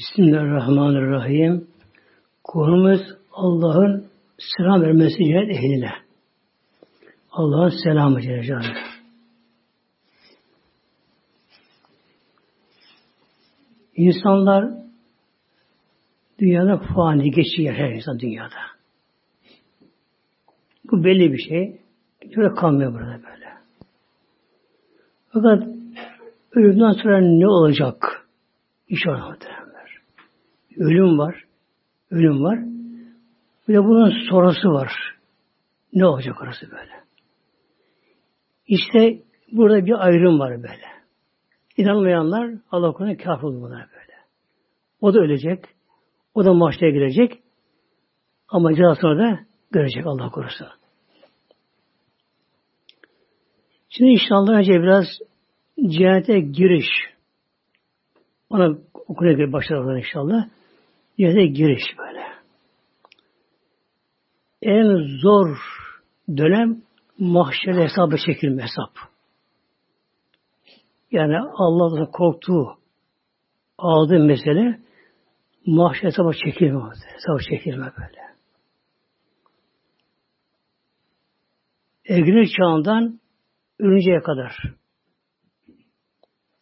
Bismillahirrahmanirrahim. Konumuz Allah'ın selam vermesi cennet ehline. Allah'ın selamı Celle İnsanlar dünyada fani geçiyor her insan dünyada. Bu belli bir şey. Şöyle kalmıyor burada böyle. Fakat ölümden sonra ne olacak? İnşallah muhtemelenler. Ölüm var. Ölüm var. Bir de bunun sorusu var. Ne olacak orası böyle? İşte burada bir ayrım var böyle. İnanmayanlar Allah konuda kafir bunlar böyle. O da ölecek. O da mahşere girecek. Ama cezasını da görecek Allah korusun. Şimdi inşallah önce biraz cennete giriş. Ona okumaya başlayalım inşallah. Cennete giriş böyle. En zor dönem mahşer hesabı çekilme hesap. Yani Allah'tan korktuğu, ağladığı mesele mahşer hesabı çekilme. Hesabı çekilme böyle. Erginlik çağından ölünceye kadar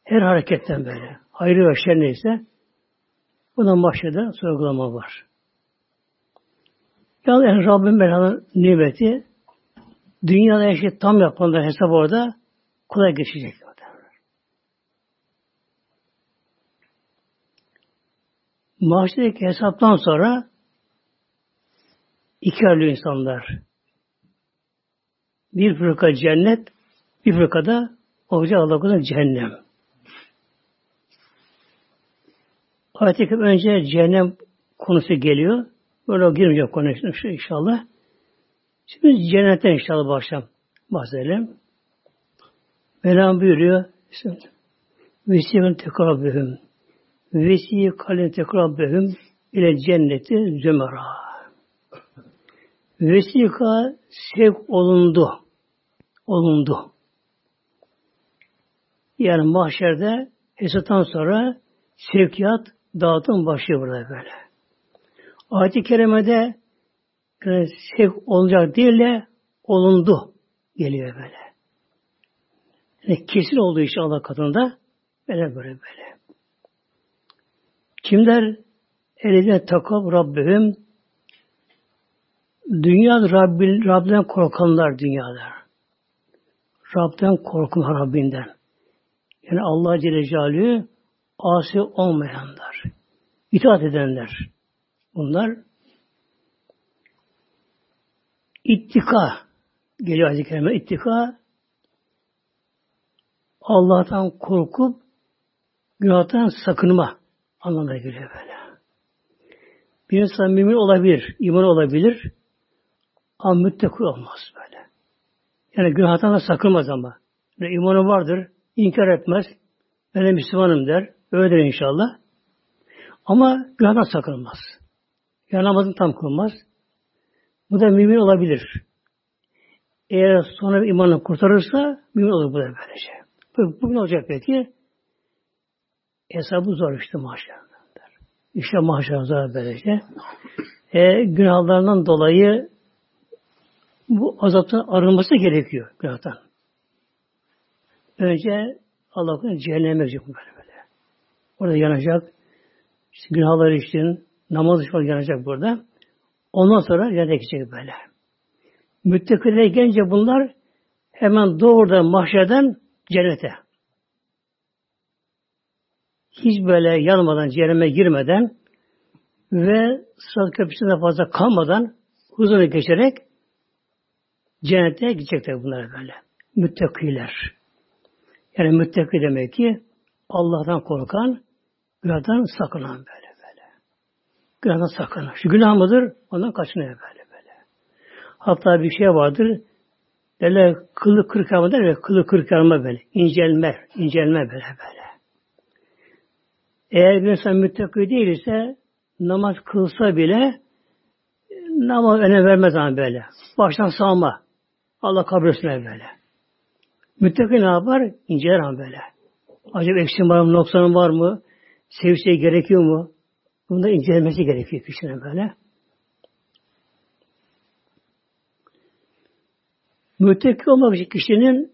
her hareketten böyle hayrı ve şer neyse buna mahşede sorgulama var. Yani Rabbim Mevla'nın nimeti dünyada her şey tam yapmandan hesap orada kolay geçecek. Mahşedeki hesaptan sonra iki ayrı insanlar. Bir fırka cennet, bir fırkada olacak Allah'ın cehennem. Ayet-i önce cehennem konusu geliyor. Böyle girmeyecek konu inşallah. Şimdi cennetten inşallah başlayalım. Bahsedelim. Mevlam buyuruyor. Vesikın tekrabühüm. Vesikalen tekrabühüm ile cenneti zümera. Vesika sevk olundu. Olundu. Yani mahşerde hesaptan sonra sevkiyat dağıtım başlıyor burada böyle. Ayet-i Kerime'de yani sevk olacak değil de olundu geliyor böyle. Yani kesin olduğu için Allah katında böyle böyle böyle. Kimler eline takab Rabbim dünya Rabbin, Rab'den korkanlar dünyada. Rab'den korkun Rabbinden. Yani Allah Celle Celaluhu asi olmayanlar. itaat edenler. Bunlar ittika geliyor ayet-i kerime. İttika Allah'tan korkup günahtan sakınma anlamına geliyor böyle. Bir insan mümin olabilir, iman olabilir ama müttekû olmaz böyle. Yani günahtan da sakınmaz ama. Yani imanı vardır, inkar etmez. Ben de Müslümanım der. Öyledir inşallah. Ama günahdan sakınmaz. Yani namazını tam kılmaz. Bu da mümin olabilir. Eğer sonra imanı kurtarırsa mümin olur bu da böylece. Bugün olacak peki? Hesabı zor işte maşallah. İşte maşallah böylece. E, günahlarından dolayı bu azaptan arınması gerekiyor günahtan. Önce Allah'ın cehenneme verecek böyle böyle. Orada yanacak. İşte günahları için namaz için yanacak burada. Ondan sonra gidecek böyle. Müttakiler gelince bunlar hemen doğrudan mahşerden cennete. Hiç böyle yanmadan, cehenneme girmeden ve sırat köprüsünde fazla kalmadan huzura geçerek cennete gidecekler bunlar böyle. Müttakiler. Yani müttaki demek ki Allah'tan korkan, günahdan sakınan böyle böyle. Günahdan sakınan. Şu günah mıdır? Ondan kaçınıyor böyle böyle. Hatta bir şey vardır. Derler kılı kırk yarma der kılı kırk yarma böyle. İncelme, incelme böyle böyle. Eğer bir insan müttaki değilse namaz kılsa bile namaz öne vermez ama böyle. Baştan sağma. Allah kabul etsin böyle. Müttaki ne yapar? İnceler ama böyle. Acaba eksim var mı, noksanım var mı? Sevişe gerekiyor mu? Bunda incelemesi gerekiyor kişinin böyle. Müttaki olmak için kişinin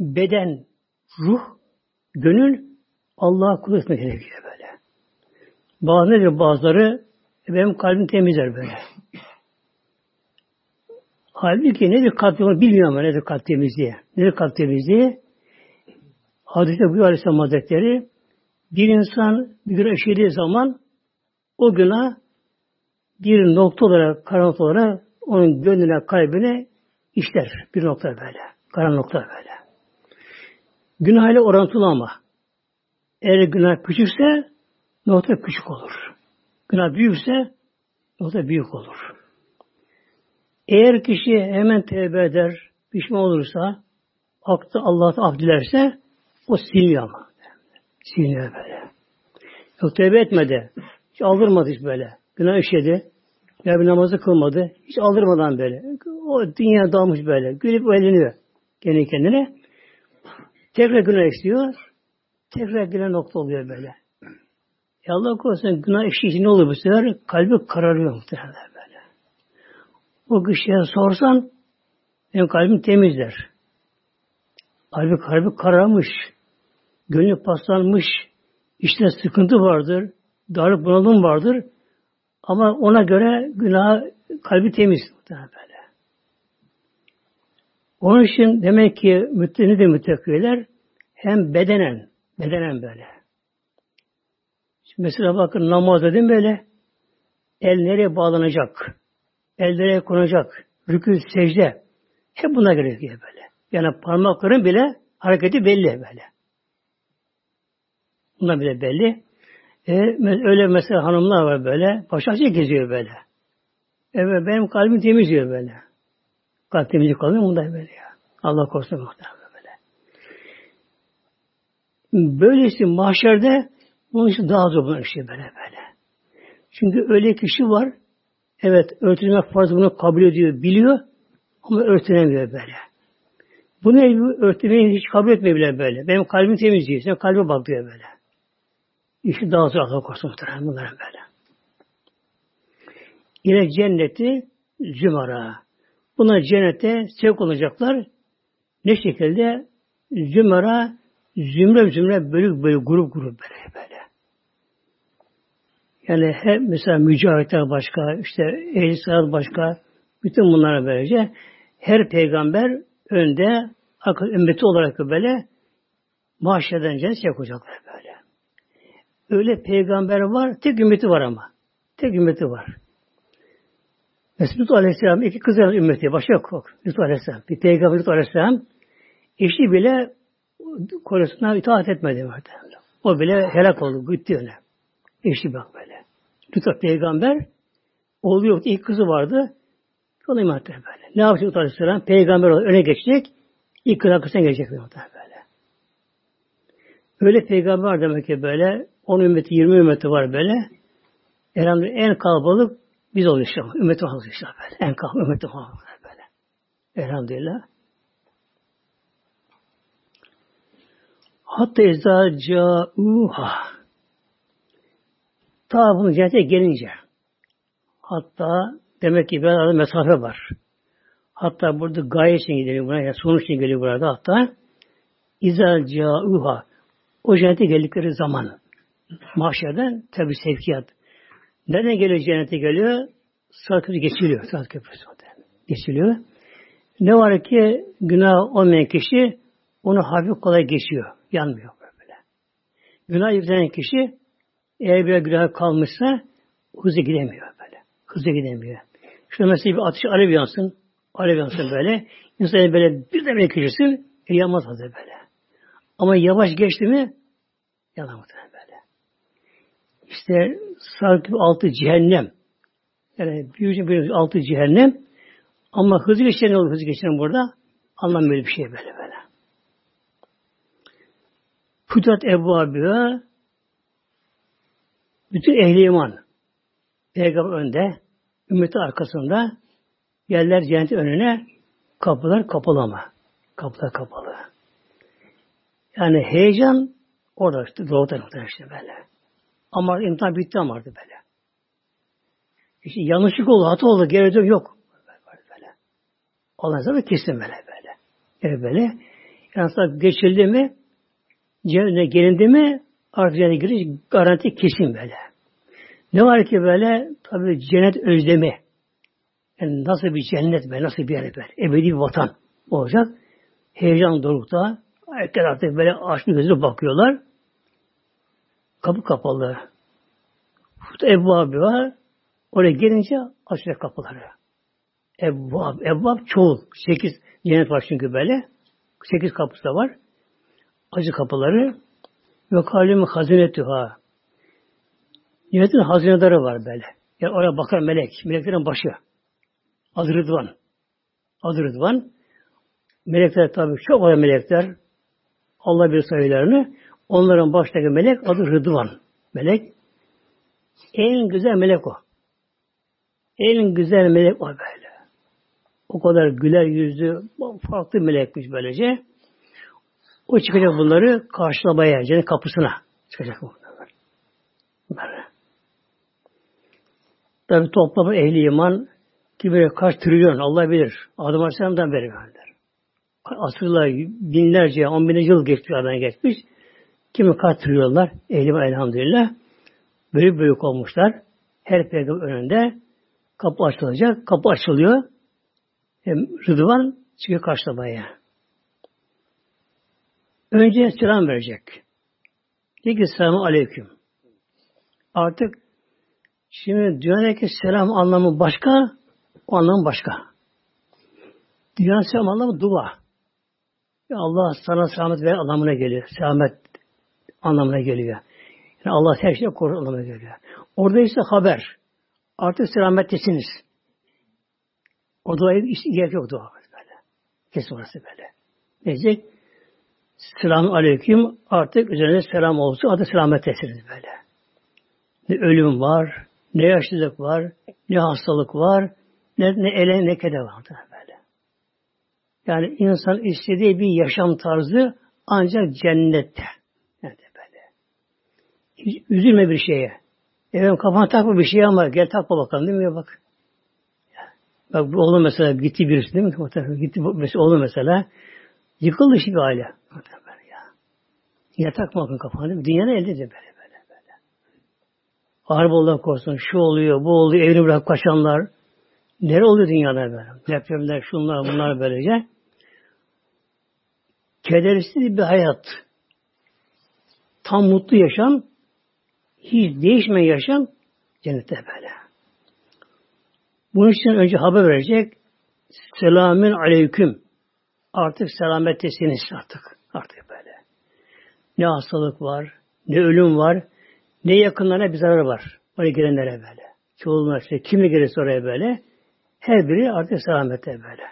beden, ruh, gönül Allah'a kul etmek gerekiyor böyle. Bazı nedir bazıları benim kalbim temizler böyle. Halbuki nedir kalp temizliği bilmiyorum ben nedir kalp temizliği. Nedir kalp temizliği? Hadiste bu Aleyhisselam Hazretleri bir insan bir günah işlediği zaman o günah bir nokta olarak, karanlık olarak onun gönlüne, kalbine işler. Bir nokta böyle. Karanlık nokta böyle. Günah ile orantılı ama. Eğer günah küçükse nokta küçük olur. Günah büyükse nokta büyük olur. Eğer kişi hemen tevbe eder, pişman olursa, aklı Allah'a af dilerse o siliniyor ama. Siliniyor böyle. Yok tevbe etmedi. Hiç aldırmadı hiç böyle. Günah işledi. Ya bir namazı kılmadı. Hiç aldırmadan böyle. O dünya dalmış böyle. Gülüp eğleniyor. Kendi kendine. Tekrar günah işliyor. Tekrar günah nokta oluyor böyle. Ya Allah korusun günah işleyince ne oluyor bu sefer? Kalbi kararıyor muhtemelen böyle. O kişiye sorsan benim kalbim temizler. Kalbi kalbi kararmış. Gönlü paslanmış. İşte sıkıntı vardır. Darlık bunalım vardır. Ama ona göre günah kalbi temiz. Böyle. Onun için demek ki mütteni de müttakiler hem bedenen, bedenen böyle. Şimdi mesela bakın namaz dedim böyle. El nereye bağlanacak? El nereye konacak? Rükû, secde. Hep buna gerekiyor böyle. Yani parmakların bile hareketi belli böyle. Bunlar bile belli. E, öyle mesela hanımlar var böyle. Başakçı geziyor böyle. Evet benim kalbim temiz diyor böyle. Kalp temizlik kalmıyor mu da böyle ya. Allah korusun muhtemelen böyle. Böylesi mahşerde bunun için daha zor bunun işi böyle böyle. Çünkü öyle kişi var, evet örtünmek farz bunu kabul ediyor, biliyor ama örtünemiyor böyle. Bunu örtünmeyi hiç kabul etmiyor bile böyle. Benim kalbim temiz diyor. Sen kalbe bak diyor böyle. İşi daha zor Allah korusun muhtemelen bunların böyle. Yine cenneti zümara. Buna cennete sevk olacaklar. Ne şekilde? Zümara zümre zümre bölük bölük grup grup böyle böyle. Yani hep mesela mücahitler başka, işte ehl başka, bütün bunlara böylece her peygamber önde akıl ümmeti olarak böyle mahşerden cennet yapacaklar böyle. Öyle peygamber var, tek ümmeti var ama. Tek ümmeti var. Mesela Aleyhisselam iki kızların ümmeti, başka yok. Lut Aleyhisselam. Bir peygamber Lut Aleyhisselam eşi bile kocasına itaat etmedi. O bile helak oldu, gitti öyle. Eşi bak böyle. Lut peygamber oğlu yoktu, ilk kızı vardı. Ona iman böyle. Ne yapacak Lut Aleyhisselam? Peygamber olarak öne geçecek. İlk kız arkasına gelecek böyle. Öyle peygamber demek ki böyle 10 ümmeti, 20 ümmeti var böyle. Elhamdülillah en kalabalık biz oluyoruz işte. Ümmeti Muhammed işte böyle. En kalabalık ümmeti Muhammed böyle. Elhamdülillah. Hatta izâ câ'ûhâ Ta bunu cennete gelince hatta demek ki bir arada mesafe var. Hatta burada gaye için geliyor buna, yani sonuç için geliyor burada hatta. İzâ câ'ûhâ O cennete geldikleri zaman mahşerden tabi sevkiyat. Nereden geliyor cennete geliyor? Sırat köprüsü geçiliyor. Sırat köprüsü geçiliyor. Ne var ki günah olmayan kişi onu hafif kolay geçiyor. Yanmıyor böyle. Günah yüklenen kişi eğer bir günah kalmışsa hızlı gidemiyor böyle. Hızlı gidemiyor. Şöyle mesela bir ateş alev yansın. Alev yansın böyle. İnsan böyle bir de geçirsin. E, yanmaz hazır böyle. Ama yavaş geçti mi yanamaz böyle. İşte sarkıp altı cehennem. Yani bir altı cehennem. Ama hızlı geçen olur hızlı geçen burada. Anlam böyle bir şey böyle böyle. Futat Ebu Abi'ye bütün ehli iman Peygamber önde, ümmeti arkasında yerler cennetin önüne kapılar kapalı ama. Kapılar kapalı. Yani heyecan orada işte doğuda işte böyle. Ama imtihan bitti ama artık böyle. İşte yanlışlık oldu, hata oldu, geri dön yok. Böyle. Ondan sonra kesin böyle böyle. Yani böyle. Yani geçildi mi, cennete gelindi mi, artık cennete giriş garanti kesin böyle. Ne var ki böyle, tabi cennet özlemi. Yani nasıl bir cennet be, nasıl bir yer be, ebedi bir vatan olacak. Heyecan dorukta. Herkes artık böyle açlı gözle bakıyorlar. Kapı kapalı. Ebu var. Oraya gelince açacak kapıları. Ebbab, Ebbab çoğul. Sekiz cennet var çünkü böyle. Sekiz kapısı da var. Acı kapıları. Ve kalemi hazinetüha. Cennetin hazineleri var böyle. Yani oraya bakar melek. Meleklerin başı. Adı Rıdvan. Adı Rıdvan. Melekler tabi çok var melekler. Allah bir sayılarını. Onların baştaki melek adı Rıdvan. Melek. En güzel melek o. En güzel melek o böyle. O kadar güler yüzlü, farklı melekmiş böylece. O çıkacak bunları karşılamaya, cennet kapısına çıkacak bunlar. Böyle. Tabi toplamı ehli iman ki böyle kaç trilyon Allah bilir. Adım Aleyhisselam'dan beri verdiler. Asırlar, binlerce, on binlerce yıl geçmiş, geçmiş. Kimi kaç trilyonlar elhamdülillah. Büyük büyük olmuşlar. Her peygamber önünde kapı açılacak. Kapı açılıyor. Hem Rıdvan çıkıyor karşılamaya. Önce selam verecek. Diyor ki selamu aleyküm. Artık şimdi dünyadaki selam anlamı başka, o anlamı başka. Dünya selam anlamı dua. Ya Allah sana selamet ver anlamına geliyor. Selamet anlamına geliyor. Yani Allah her şeyi korur anlamına geliyor. Orada ise haber. Artık selamettesiniz. O duaya gerek yok dua böyle. Kesin orası böyle. Diyecek selamun aleyküm artık üzerine selam olsun adı selamettesiniz böyle. Ne ölüm var, ne yaşlılık var, ne hastalık var, ne, ne ele ne kede var böyle. Yani insan istediği bir yaşam tarzı ancak cennette. Üzülme bir şeye. Efendim kafana takma bir şey ama gel takma bakalım değil mi? Bak. Bak bu oğlum mesela gitti birisi değil mi? Gitti mesela oğlum mesela. Yıkıldı şimdi bir aile. Ya. Yine takma bakın kafana değil mi? Dünyanın elde böyle böyle böyle. Harp Allah korusun. Şu oluyor, bu oluyor. Evini bırak kaçanlar. Nere oluyor dünyada böyle? Depremler, şunlar, bunlar böylece. Kedersiz bir hayat. Tam mutlu yaşam hiç değişmeyen yaşam cennette böyle. Bunun için önce haber verecek. Selamün aleyküm. Artık selamettesiniz artık. Artık böyle. Ne hastalık var, ne ölüm var, ne yakınlarına bir zarar var. Oraya gelenlere böyle. Çoğunlar işte kimle gelirse oraya böyle. Her biri artık selamette böyle.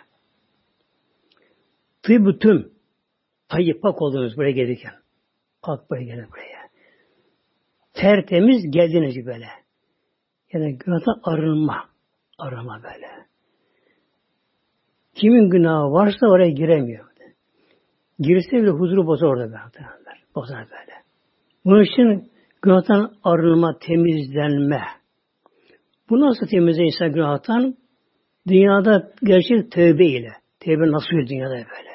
Tıbbı tüm. Tayyip pak oldunuz buraya gelirken. Pak buraya gelin buraya tertemiz geldiniz böyle. Yani günahtan arınma. Arınma böyle. Kimin günahı varsa oraya giremiyor. Girse bile huzuru bozar orada böyle. Bozar böyle. Bunun için günahtan arınma, temizlenme. Bu nasıl temizle insan günahtan? Dünyada gerçek tövbe ile. Tövbe nasıl dünyada böyle?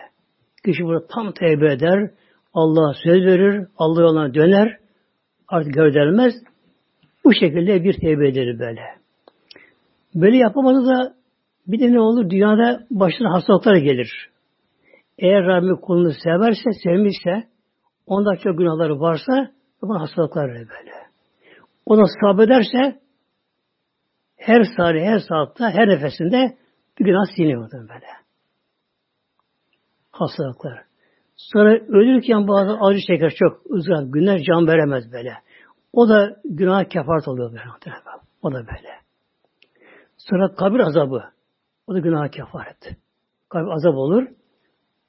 Kişi burada tam tövbe eder, Allah'a söz verir, Allah yoluna döner, artık gövdelmez. Bu şekilde bir tevbe eder böyle. Böyle yapamadı da bir de ne olur? Dünyada başına hastalıklar gelir. Eğer Rabbim kulunu severse, sevmişse, onda çok günahları varsa, buna hastalıklar verir böyle. O da sabrederse, her saniye, her saatte, her nefesinde bir günah siliniyor böyle. Hastalıklar. Sonra ölürken bazı acı çeker çok uzun günler can veremez böyle. O da günah kefaret oluyor böyle. O da böyle. Sonra kabir azabı. O da günah kefaret. Kabir azap olur.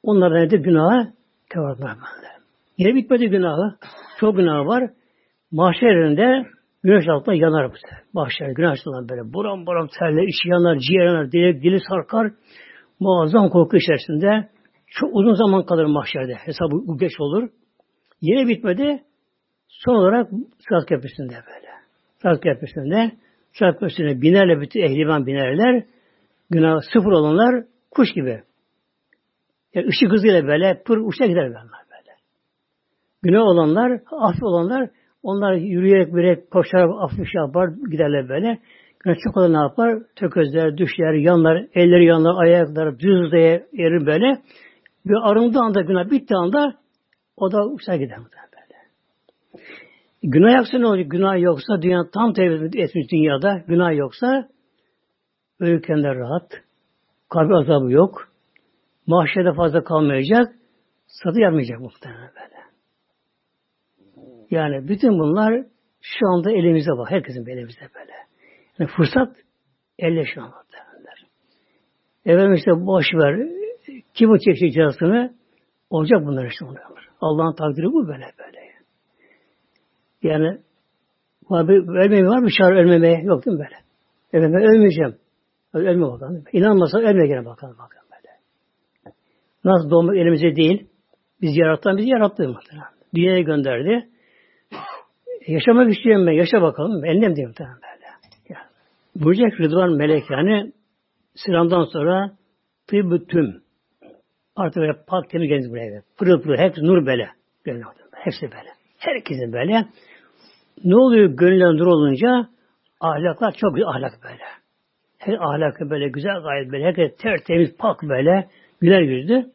Onlardan nedir? Günaha kefaret böyle. Yine bitmedi günahı. Çok günah var. Mahşerinde güneş altında yanar bu sefer. Mahşer güneş altında böyle buram buram terler, içi yanar, ciğer yanar, dili, dili sarkar. Muazzam korku içerisinde çok uzun zaman kalır mahşerde. Hesabı geç olur. Yine bitmedi. Son olarak Sırat Köprüsü'nde böyle. Sırat Köprüsü'nde Sırat Köprüsü'ne binerle bütün ehliman binerler. Günah sıfır olanlar kuş gibi. Yani ışık hızıyla böyle pır uçta gider böyle. Günah olanlar, af olanlar onlar yürüyerek böyle koşarak affı şey yapar, giderler böyle. Günah çok olan ne yapar? Tökezler, düşler, yanlar, elleri yanlar, ayakları düz diye erir böyle. Bir arındığı anda günah bittiği anda o da uçta gider böyle. Günah yoksa ne olacak? Günah yoksa dünya tam tevhid etmiş dünyada. Günah yoksa ölürken de rahat. Kalbi azabı yok. Mahşede fazla kalmayacak. Satı yapmayacak muhtemelen böyle. Yani bütün bunlar şu anda elimizde var. Herkesin elimizde böyle. Yani fırsat elle şu anda. Efendim işte boş ver. Kim o çekecek cezasını? Olacak bunlar işte oluyor. Allah'ın takdiri bu böyle böyle. Yani var bir, ölmeme var mı? Çağrı ölmemeye yok değil mi böyle? Efendim ben ölmeyeceğim. Ölme bakalım. İnanmasa ölme gene bakalım bakalım böyle. Nasıl doğmak elimizde değil. Biz yaratan bizi yarattı muhtemelen. Dünyaya gönderdi. Yaşamak istiyorum ben. Yaşa bakalım. Elim diyorum tamam böyle. Yani, Buyuracak Rıdvan Melek yani sıramdan sonra tıbbı tüm. Artık böyle pak temiz geliniz buraya. Pırıl pırıl. Hepsi nur böyle. Gönlü Hepsi böyle. Herkesin böyle. Ne oluyor gönlüne nur olunca? Ahlaklar çok güzel ahlak böyle. Her ahlakı böyle güzel gayet böyle. Herkes tertemiz pak böyle. Güler yüzlü.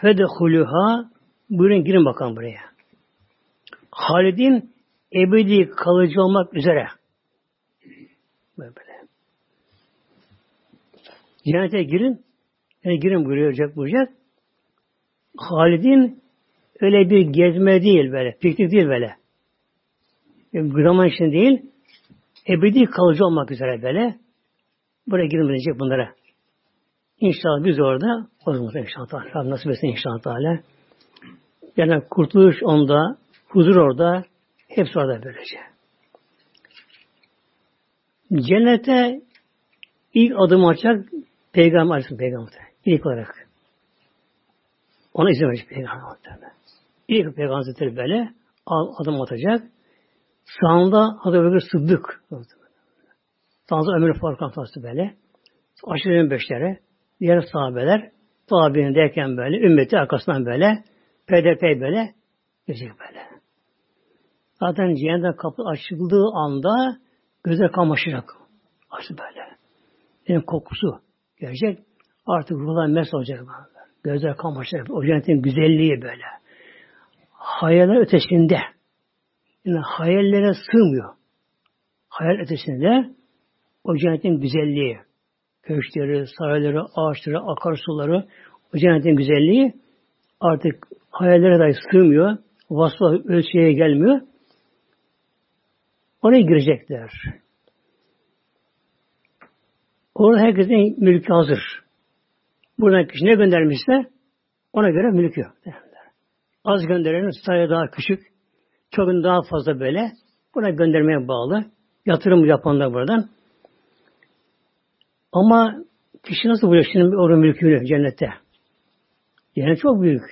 Fedehuluha buyurun girin bakalım buraya. Halid'in ebedi kalıcı olmak üzere. Böyle. Cennete girin. Yani girin buyuracak buyuracak. Halid'in öyle bir gezme değil böyle. Piknik değil böyle. Zaman için değil. Ebedi kalıcı olmak üzere böyle. Buraya girin bilecek bunlara. İnşallah biz orada o zaman inşallah. Rabbim nasip etsin inşallah. Yani kurtuluş onda, Huzur orada, hepsi orada böylece. Cennete ilk adım açacak Peygamber Aleyhisselam Peygamber. İlk olarak. Ona izin verecek Peygamber İlk Peygamber Hazretleri böyle adım atacak. Sağında Hazreti Bekir Sıddık. Sağında Ömer Faruk Anfası böyle. Aşırı beşlere. Diğer sahabeler tabi'in derken böyle, ümmeti arkasından böyle, PDP böyle, gelecek böyle. Zaten cehennem kapı açıldığı anda göze kamaşacak. Açtı böyle. Benim kokusu gelecek. Artık ruhlar mes olacak. Gözler kamaşacak. O cennetin güzelliği böyle. Hayaller ötesinde. Yani hayallere sığmıyor. Hayal ötesinde o cennetin güzelliği. Köşkleri, sarayları, ağaçları, akarsuları, o cennetin güzelliği artık hayallere dahi sığmıyor. Vasfa ölçüye gelmiyor. Oraya girecekler. Orada herkesin mülkü hazır. Buradan kişi ne göndermişse ona göre mülkü. Az gönderenin sayı daha küçük, çok daha fazla böyle. Buna göndermeye bağlı. Yatırım yapanlar buradan. Ama kişi nasıl buluyor şimdi orada mülkünü cennette? Yani çok büyük.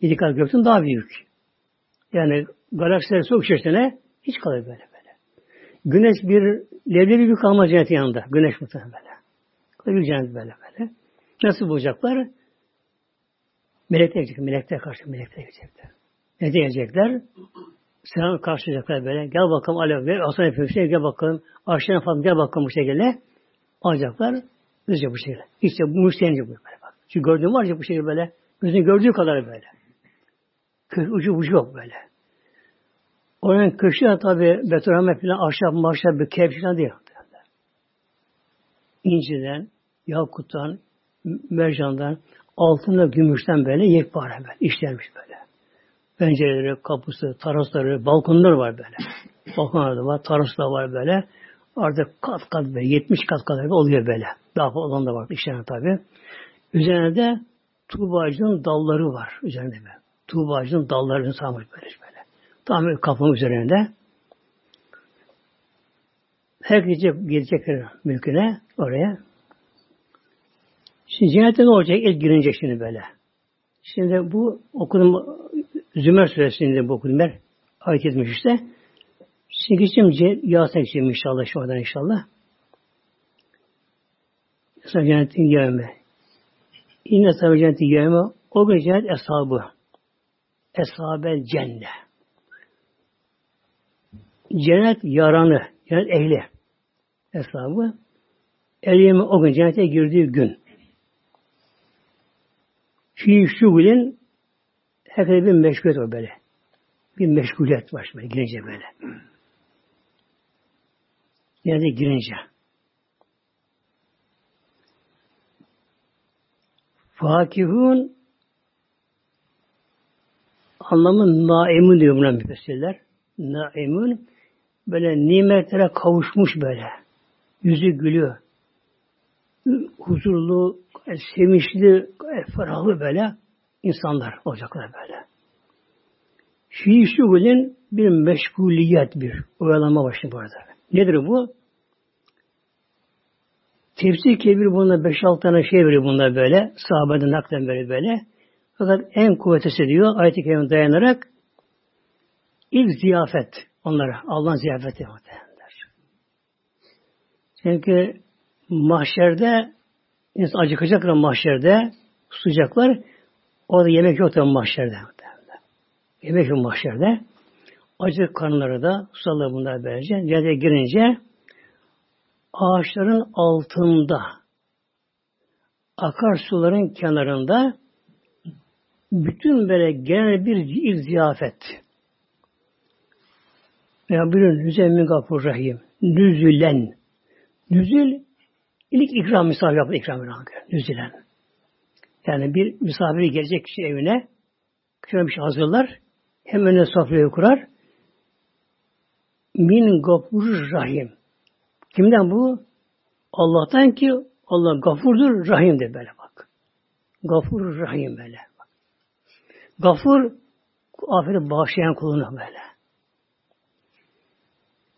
Yedi kat gökten daha büyük. Yani galaksiler çok içerisine hiç kalır böyle. Güneş bir leblebi bir kalmaz cennetin yanında. Güneş muhtemelen böyle. Bir cennet böyle böyle. Nasıl bulacaklar? Melekler gelecek. Melekler karşı melekler gelecekler. Ne diyecekler? Selam karşılayacaklar böyle. Gel bakalım alev ver. Aslan Efendimiz'e gel bakalım. Arşına falan gel bakalım bu şekilde. Alacaklar. Gözce bu şekilde. İşte bu müşterince bu böyle bak. Çünkü gördüğüm var ya bu şekilde böyle. Gözün gördüğü kadar böyle. Köy ucu ucu yok böyle. Oranın köşkü tabi betonarme falan ahşap mahşap bir kep falan değil. İnciden, yakuttan, mercandan, altında gümüşten böyle yekpare böyle işlenmiş böyle. Pencereleri, kapısı, tarasları, balkonlar var böyle. Balkonlar da var, taras da var böyle. Artık kat kat böyle, 70 kat kadar oluyor böyle. Daha fazla olan da var işlenen tabi. Üzerinde de tuğba dalları var üzerinde böyle. Tuğba ağacının dallarını sarmış böyle. Tam kapının üzerinde. Herkes gelecekler mülküne oraya. Şimdi cennette ne olacak? İlk girince şimdi böyle. Şimdi bu okudum Zümer suresinde bu okudum ben. ayet etmiş işte. Şimdi geçeyim Yasin geçeyim inşallah şu anda inşallah. Mesela cennetin gelme. İnne sahibi cennetin gelme. O gün cennet eshabı. Eshabel cennet. Cennet yaranı, cennet ehli. Eshabı. Elime o gün cennete girdiği gün. Fi şugulin herkese bir meşguliyet var böyle. Bir meşguliyet var böyle girince böyle. Cennete girince. Fakihun anlamı naimun diyor buna müfessirler. Naimun böyle nimetlere kavuşmuş böyle. Yüzü gülüyor. Huzurlu, sevinçli, ferahlı böyle insanlar olacaklar böyle. Fi şugulin bir meşguliyet bir oyalama başlıyor burada. Nedir bu? Tefsir kebir bunda 5-6 tane şey veriyor bunlar böyle. Sahabeden naklen böyle böyle. Fakat en kuvvetlisi diyor ayet-i kerime dayanarak ilk ziyafet onlara. Allah'ın ziyafeti muhtemelenler. Çünkü mahşerde insan acıkacaklar mahşerde susacaklar. Orada yemek yok tabi mahşerde. Yemek yok mahşerde. Acı karnları da susalı bunlar böylece. Cennete girince ağaçların altında akarsuların kenarında bütün böyle genel bir ziyafet. Ya bir Nüzemmin Gafur Rahim. Nüzülen. Nüzül ilk ikram misafir yaptı ikram Nüzülen. Yani bir misafiri gelecek kişi evine şöyle bir şey hazırlar. Hem önüne sofrayı kurar. Min Gafur Rahim. Kimden bu? Allah'tan ki Allah gafurdur, rahimdir böyle bak. Gafur, rahim böyle. Gafur, affedip bağışlayan kuluna böyle.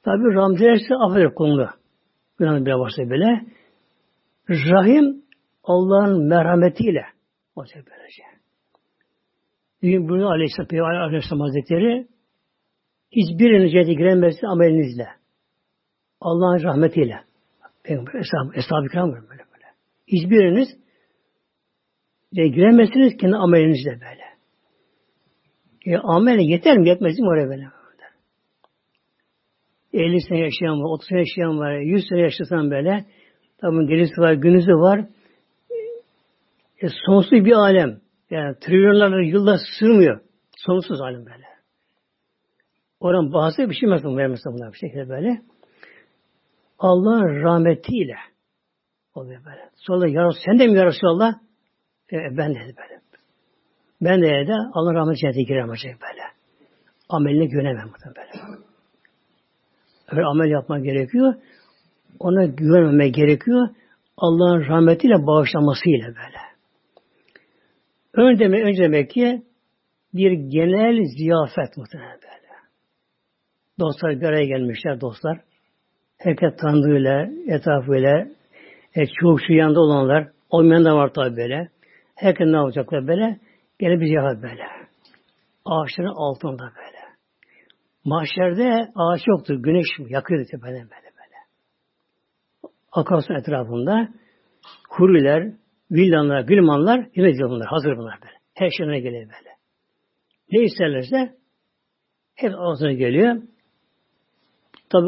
Tabi Ram derse affeder kulunu. Günahını bir varsa böyle. Rahim, Allah'ın merhametiyle olacak böylece. Bugün bunu Aleyhisselam, Peygamber Aleyhisselam Hazretleri hiçbiriniz cennete giremezsin amelinizle. Allah'ın rahmetiyle. Peygamber, Eshab-ı Eshab kiram böyle böyle. Hiçbiriniz de giremezsiniz kendi amelinizle böyle. E, amel yeter mi? Yetmez mi oraya böyle? 50 sene yaşayan var, 30 sene yaşayan var, 100 sene yaşasan böyle, tabi gerisi var, günüzü var. E, sonsuz bir alem. Yani trilyonlarla yılda sığmıyor. Sonsuz alem böyle. Oran bazı bir şey mesela vermezse bunlar bir şekilde böyle. Allah'ın rahmetiyle oluyor böyle. Sonra ya sen de mi ya Resulallah? E, ben de böyle. Ben de de Allah'ın rahmeti cennete giremeyecek böyle. Ameline güvenemem böyle. Öyle amel yapmak gerekiyor. Ona güvenmemek gerekiyor. Allah'ın rahmetiyle bağışlamasıyla böyle. Önce demek, önce demek ki bir genel ziyafet muhtemelen böyle. Dostlar bir araya gelmişler dostlar. Herkes tanıdığıyla, etrafıyla, e, çoğu şu yanında olanlar, olmayan da var tabi böyle. Herkes ne yapacaklar böyle? Gene bir ziyafet böyle. Ağaçların altında böyle. Mahşerde ağaç yoktur. Güneş yakıyordu tepeden böyle. Akarsun etrafında huriler, villanlar, gülmanlar hizmet bunlar. Hazır bunlar böyle. Her şeyine geliyor böyle. Ne isterlerse hep ağzına geliyor. Tabi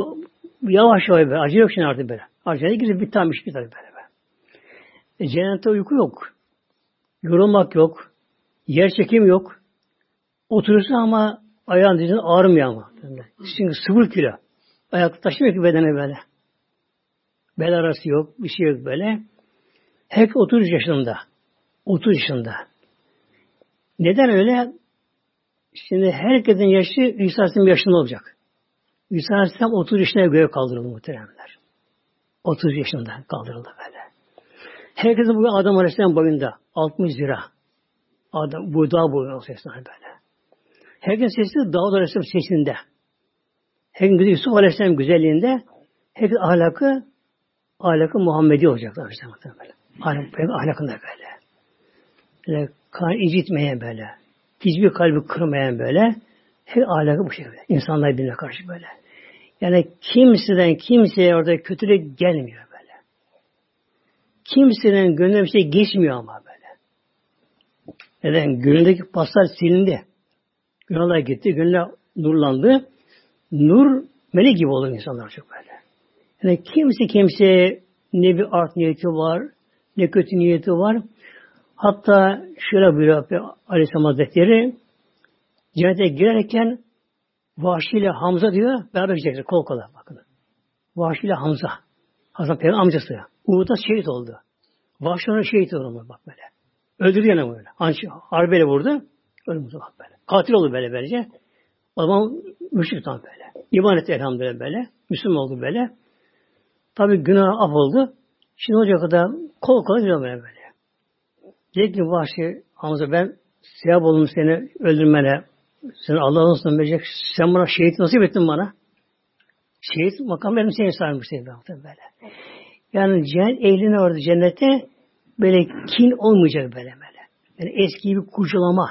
yavaş yavaş böyle. Acı yok şimdi artık böyle. Acele gidip bir tam iş bir tabi böyle. böyle. E, cennette uyku yok. Yorulmak yok. Yer çekim yok. Oturursa ama ayağın dizinin ağrımıyor ama. Çünkü sıfır kilo. Ayak taşımıyor ki bedene böyle. Bel arası yok. Bir şey yok böyle. Hep 30 yaşında. 30 yaşında. Neden öyle? Şimdi herkesin yaşı İsa Aleyhisselam yaşında olacak. İsa Aleyhisselam 30 yaşına göğe kaldırıldı muhteremler. 30 yaşında kaldırıldı böyle. Herkesin bugün Adam Aleyhisselam boyunda. 60 lira. Adam, bu dağ boyu sesler böyle. Herkes sesi Davud Aleyhisselam sesinde. Herkes Yusuf Aleyhisselam güzelliğinde. Herkes ahlakı ahlakı Muhammedi olacaklar Aleyhisselam böyle. Ahlak, ahlakında böyle. Böyle kan incitmeyen böyle. Hiçbir kalbi kırmayan böyle. Her alaka bu şekilde. İnsanlar birbirine karşı böyle. Yani kimseden kimseye orada kötülük gelmiyor böyle. Kimsenin gönlüne bir şey geçmiyor ama böyle. Neden? Gönüldeki paslar silindi. Günahlar gitti, gönüller nurlandı. Nur melek gibi olur insanlar çok böyle. Yani kimse kimseye ne bir art niyeti var, ne kötü niyeti var. Hatta şöyle buyuruyor Aleyhisselam Hazretleri, cennete girerken Vahşi ile Hamza diyor, beraber gidecekler kol kola bakın. Vahşi ile Hamza. Hazreti Peygamber amcası. Uhud'da şehit oldu. Vahşi ona şehit oldu bak böyle. Öldürdü yani böyle. Harbeyle vurdu. Ölümüzü bak böyle. Katil oldu böyle böylece. O zaman müşrik tam böyle. İman etti elhamdülillah böyle. Müslüman oldu böyle. Tabi günah af oldu. Şimdi olacak kadar kol kola gidiyor böyle böyle. Dedi ki Vahşi Hamza ben sevap oldum seni öldürmene. Sen Allah'ın olsun verecek. Sen bana şehit nasip ettin bana. Şehit makam benim seni sarmış böyle. Yani cennet ehline orada cennete böyle kin olmayacak böyle böyle. Yani eski bir kurcalama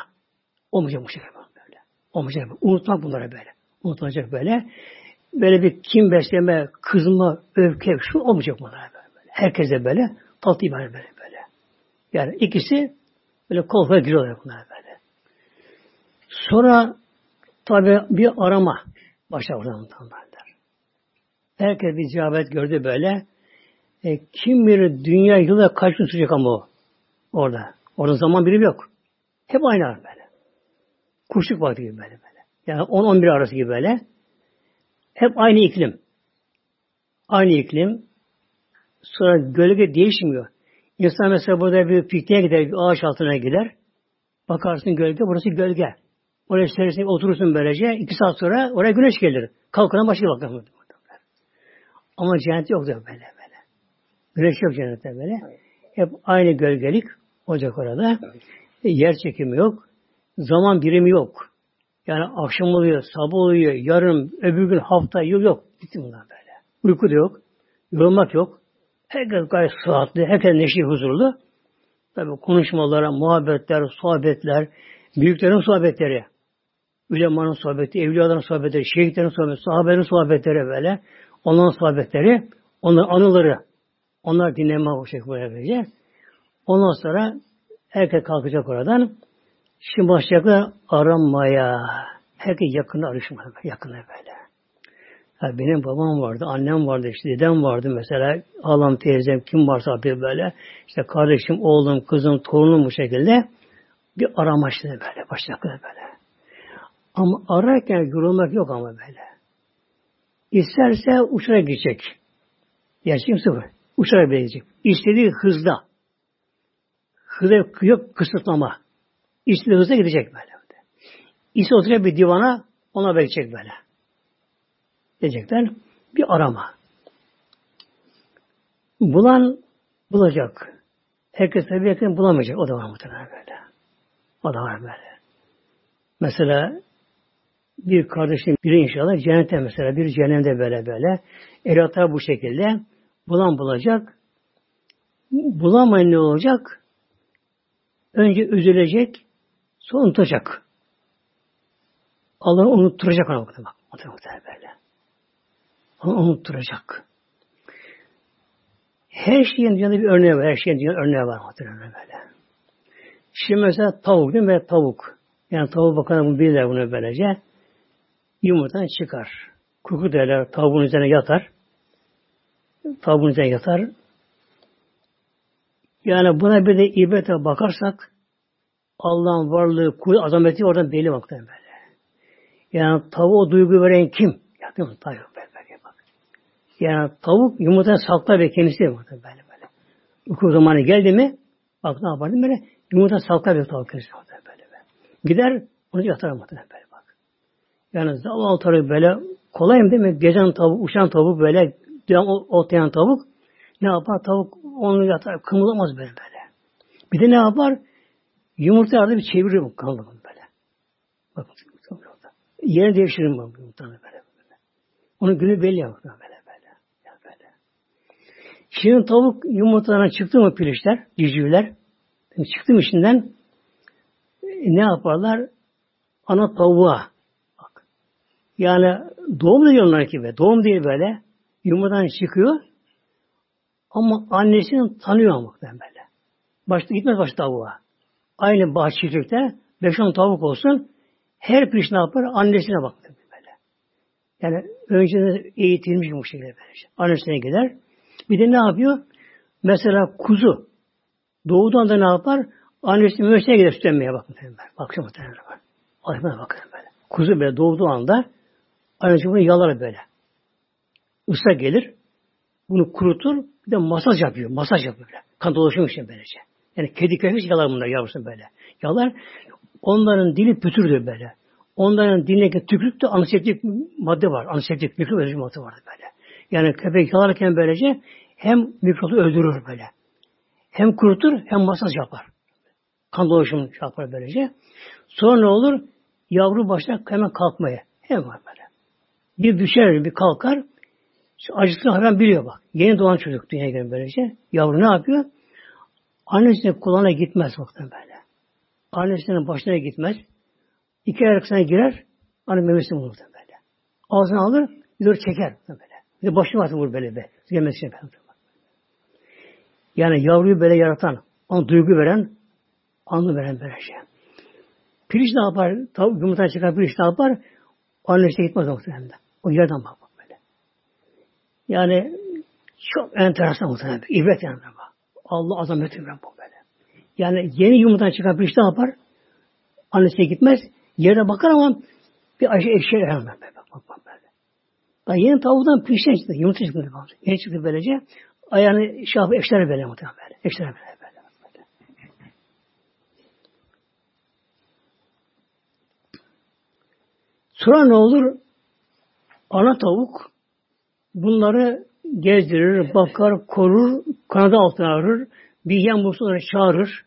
olmayacak bu şekilde böyle. Olmayacak. Unutmak bunları böyle. Unutulacak böyle. Böyle bir kim besleme, kızma, öfke, şu olmayacak bunlara böyle. Herkese böyle tatlı böyle böyle böyle. Yani ikisi böyle kol kola giriyorlar bunlara böyle. Sonra tabi bir arama başlar oradan derler. Herkes bir cevabet gördü böyle. E, kim bilir dünya yıla kaç gün sürecek ama o orada. Orada zaman birimi yok. Hep aynı böyle. Kuşluk vakti gibi böyle böyle. Yani 10-11 arası gibi böyle. Hep aynı iklim. Aynı iklim. Sonra gölge değişmiyor. İnsan mesela burada bir pikniğe gider, bir ağaç altına gider. Bakarsın gölge, burası gölge. Oraya serisine oturursun böylece. iki saat sonra oraya güneş gelir. Kalkana başka bakalım. Ama cennet yok da böyle böyle. Güneş yok cennette böyle. Hep aynı gölgelik olacak orada. E, yer çekimi yok. Zaman birimi yok. Yani akşam oluyor, sabah oluyor, yarın, öbür gün, hafta, yıl yok. Bitti bunlar böyle. Uyku da yok. Yorulmak yok. Herkes gayet sıhhatli, herkes neşe huzurlu. Tabi konuşmalara, muhabbetler, sohbetler, büyüklerin sohbetleri, Ülemanın sohbeti, evliyaların sohbetleri, şehitlerin sohbeti, sahabelerin sohbetleri böyle. Onların sohbetleri, onların anıları. Onlar dinleme bu şekilde böylece. Ondan sonra herkes kalkacak oradan. Şimdi başlayacaklar aramaya. Herkes yakında arışmaya. Yakında böyle. Ya benim babam vardı, annem vardı, işte dedem vardı mesela. Halam, teyzem, kim varsa bir böyle. İşte kardeşim, oğlum, kızım, torunum bu şekilde. Bir arama işte böyle. Başlayacaklar böyle. Ama ararken yorulmak yok ama böyle. İsterse uçarak gidecek. Gerçek sıfır. Uçarak gidecek. İstediği hızda. Hızda yok kısıtlama. İstediği hızda gidecek böyle. İse oturacak bir divana ona bekleyecek böyle. Diyecekler. Bir arama. Bulan bulacak. Herkes tabi yakın bulamayacak. O da var muhtemelen böyle. O da var böyle. Mesela bir kardeşim biri inşallah cennete mesela bir cehennemde böyle böyle. Erata bu şekilde bulan bulacak. Bulamayan ne olacak? Önce üzülecek, sonra unutacak. Allah unutturacak ona bak. Muhtemelen böyle. Onu unutturacak. Her şeyin dünyada bir örneği var. Her şeyin dünyada örneği var muhtemelen böyle. Şimdi mesela tavuk değil mi? Tavuk. Yani tavuk bakanı bunu bilirler bunu böylece yumurtadan çıkar. Kuku derler tavuğun üzerine yatar. Tavuğun üzerine yatar. Yani buna bir de ibrete bakarsak Allah'ın varlığı, kuvvet, azameti oradan belli baktan böyle. Yani tavuğa duygu veren kim? Ya değil mi? Tavuk böyle, bak. Yani tavuk yumurtanı saklar ve kendisi de böyle böyle. Uyku zamanı geldi mi bak ne yapardım böyle yumurta saklar ve tavuk kendisi böyle böyle. Gider onu yatar muhtemelen böyle. Yani zavallı tavuk böyle kolay mı değil mi? Gezen tavuk, uçan tavuk böyle otlayan tavuk ne yapar? Tavuk onu yatar, kımılamaz böyle böyle. Bir de ne yapar? Yumurta arada bir çevirir bu kanlı böyle. Bakın Yerini değiştirir bu yumurtanı böyle böyle. Onun günü belli ya böyle böyle. Ya böyle. Şimdi tavuk yumurtadan çıktı mı pilişler, civcivler çıktı mı içinden e, ne yaparlar? Ana tavuğa Yani doğum da onlar ki be. Doğum değil böyle. Yumurtadan çıkıyor. Ama annesini tanıyor ama böyle. Başta gitmez başta tavuğa. Aynı bahçecilikte 5-10 tavuk olsun her piş ne yapar? Annesine bakıyor böyle. Yani önceden eğitilmiş bu şekilde böylece. Annesine gider. Bir de ne yapıyor? Mesela kuzu. Doğudan da ne yapar? Annesinin möşeye gider sütlenmeye bakın. Bakın muhtemelen var. Ayıbına bakın böyle. Kuzu böyle doğduğu anda annesi bunu yalar böyle. Isa gelir. Bunu kurutur. Bir de masaj yapıyor. Masaj yapıyor böyle. Kan dolaşıyor için böylece. Yani kedi köpek yalar bunlar yavrusu böyle. Yalar. Onların dili pütürdür böyle. Onların dilindeki tükürükte antiseptik madde var. Antiseptik mikrop öldürücü madde var böyle. Yani köpek yalarken böylece hem mikrobu öldürür böyle. Hem kurutur hem masaj yapar. Kan dolaşımı yapar böylece. Sonra ne olur? Yavru başlar hemen kalkmaya. Hemen böyle. Bir düşer, bir kalkar. Acısını hemen biliyor bak. Yeni doğan çocuk dünyaya gelen böylece. Yavru ne yapıyor? Annesinin kulağına gitmez muhtemelen böyle. Annesinin başına gitmez. İki arkasına girer. Anne memesini bulur böyle. Ağzına alır, bir de çeker böyle. Bir de başını atır vurur böyle be. Yemesi için Yani yavruyu böyle yaratan, ona duygu veren, anlı veren böyle şey. Pirinç ne yapar? Tavuk yumurtadan çıkan pirinç ne yapar? Annesine gitmez muhtemelen. O yerden bak böyle. Yani çok enteresan muhtemelen. İbret yani bak. Allah azameti bu böyle. Yani yeni yumurtadan çıkan pirinç ne yapar? Annesine gitmez. Yere bakar ama bir aşı eşeğe hemen böyle. Bak, bak, böyle. Daha yeni tavuğdan pirinçten çıktı. Yumurta çıktı. Yeni çıktı böylece. Ayağını şey yapıp eşler böyle muhtemelen böyle. Eşler böyle. böyle, böyle. Sonra ne olur? Ana tavuk bunları gezdirir, bakar, korur, kanadı altına arır, bir yem bulsa çağırır,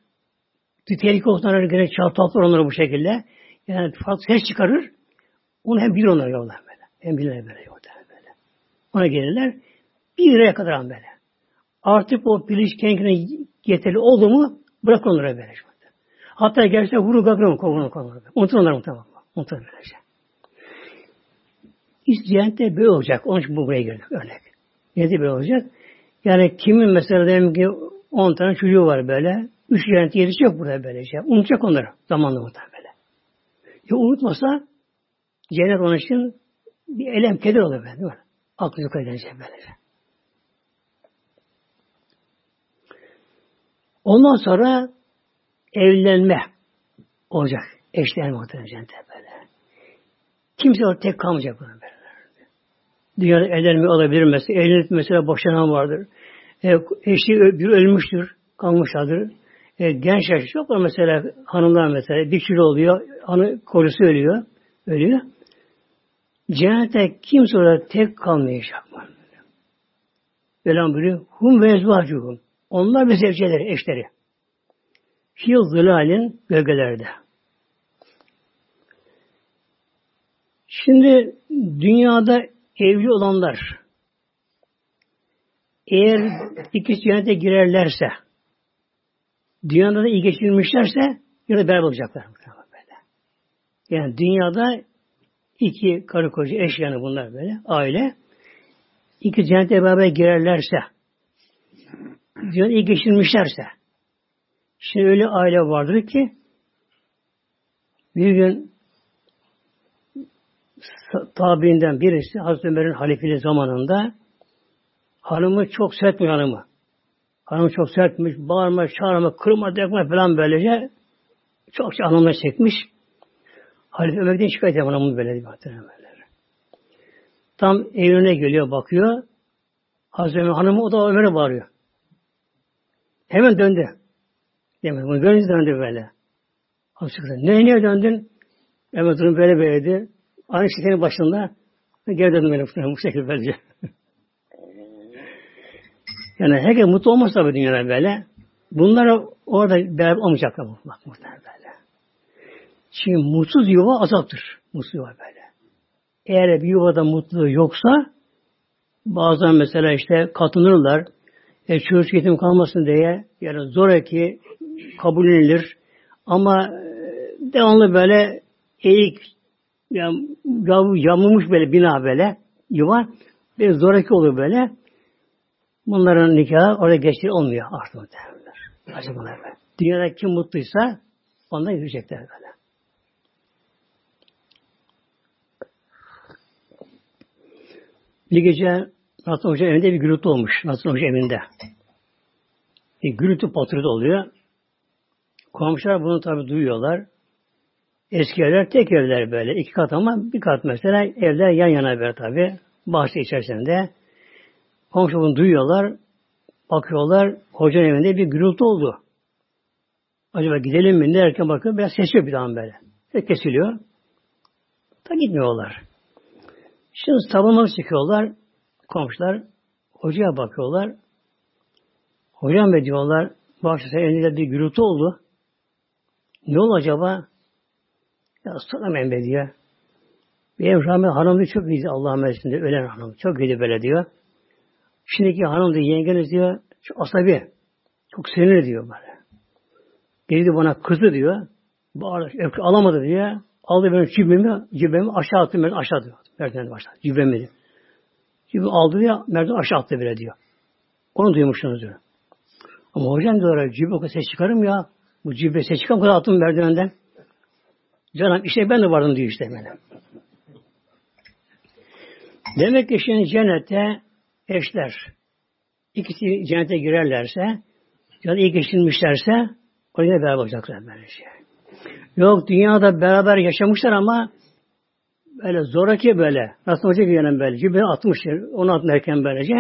tehlike olsa gene çağır, toplar onları bu şekilde. Yani farklı ses çıkarır, onu hem bilir onlar yollar böyle. Hem bilirler böyle yollar böyle. Ona gelirler, bir liraya kadar böyle. Artık o bilinç kendine yeterli oldu mu bırak onlara böyle. Hatta gerçekten vuru gagramı kovunu kovunu. Unutun onları muhtemelen. Unutun böylece. İsteyen de böyle olacak. Onun için bu buraya girdik örnek. Ne de böyle olacak? Yani kimin mesela diyelim ki 10 tane çocuğu var böyle. Üç cennet yerisi yok burada böylece. Unutacak onları zamanla muhtemelen böyle. Ya unutmasa cennet onun için bir elem keder olur böyle değil mi? Aklı yok edecek böylece. Ondan sonra evlenme olacak. Eşlenme muhtemelen cennette böyle. Kimse orada tek kalmayacak burada böyle. Dünyada evlenme olabilir mesela. Evlenip mesela boşanan vardır. E, eşi bir ölmüştür. Kalmışlardır. E, genç yaş çok var mesela hanımlar mesela. Bir kilo oluyor. Hanı korusu ölüyor. Ölüyor. Cennette kimse orada tek kalmayacak mı? Velan buyuruyor. Hum ve ezvacuhum. Onlar ve zevceleri, eşleri. Fil zılalin gölgelerde. Şimdi dünyada evli olanlar eğer ikisi cennete girerlerse dünyada da iyi geçirmişlerse yine beraber olacaklar. Yani dünyada iki karı koca eş yani bunlar böyle aile iki cennete beraber girerlerse dünyada iyi geçirmişlerse şimdi öyle aile vardır ki bir gün tabiinden birisi Hazreti Ömer'in halifeli zamanında hanımı çok sert bir hanımı. Hanımı çok sertmiş, bağırma, çağırma, kırma, dökme falan böylece çok şey anlamına çekmiş. Halife Ömer'den şikayet ediyor hanımı böyle diyor. Tam evine geliyor, bakıyor. Hazreti Ömer hanımı o da Ömer'e bağırıyor. Hemen döndü. Demek bunu görünce döndü böyle. Hazreti ne niye döndün? Hemen durum böyle böyleydi. Aynı şekerin başında geri döndüm benim bu şekilde böylece. yani herkes mutlu olmaz tabii dünyada böyle. Bunlar orada beraber olmayacaklar bak muhtemelen böyle. Şimdi mutsuz yuva azaptır. Mutsuz yuva böyle. Eğer bir yuvada mutluluğu yoksa bazen mesela işte katınırlar. E, çocuk yetim kalmasın diye yani zoraki kabul edilir. Ama e, devamlı böyle eğik yani, yamulmuş böyle bina böyle yuva bir zoraki olur böyle. Bunların nikahı orada geçti olmuyor artık muhtemelenler. Acaba böyle. Dünyada kim mutluysa ondan yürüyecekler böyle. Bir gece Nasıl Hoca evinde bir gürültü olmuş. Nasıl Hoca evinde. Bir gürültü patırtı oluyor. Komşular bunu tabi duyuyorlar. Eski evler tek evler böyle. iki kat ama bir kat mesela evler yan yana böyle tabi. Bahçe içerisinde. Komşu bunu duyuyorlar. Bakıyorlar. Hocanın evinde bir gürültü oldu. Acaba gidelim mi derken bakın biraz ses bir daha böyle. Ses kesiliyor. Da gitmiyorlar. Şimdi sabunları çıkıyorlar. Komşular hocaya bakıyorlar. Hocam be diyorlar. Sen elinde bir gürültü oldu. Ne oldu acaba? Ya soramayın be diyor. Benim rahmet hanım çok iyiydi Allah'ın merkezinde. Ölen hanım. Çok iyiydi böyle diyor. Şimdiki hanım diyor, yengeniz diyor, çok asabi. Çok sinirli diyor böyle. Geldi bana kızdı diyor. Bağır, alamadı diyor. Aldı benim cübbemi, cübbemi aşağı attı ben aşağı diyor. Merdiven aşağı. Cübbemi diyor. Cübbemi aldı diyor, merdiven aşağı attı bile diyor. Onu duymuşsunuz diyor. Ama hocam diyorlar, cübbe o kadar ses çıkarım ya. Bu cübbe ses çıkarım, o kadar attım merdivenden. Canım işte ben de vardım diyor işte benim. Demek ki şimdi cennette eşler ikisi cennete girerlerse ya da iyi geçinmişlerse oraya beraber olacaklar böylece. Yok dünyada beraber yaşamışlar ama böyle zoraki böyle nasıl olacak yani böyle cübbe atmış onu atmarken böylece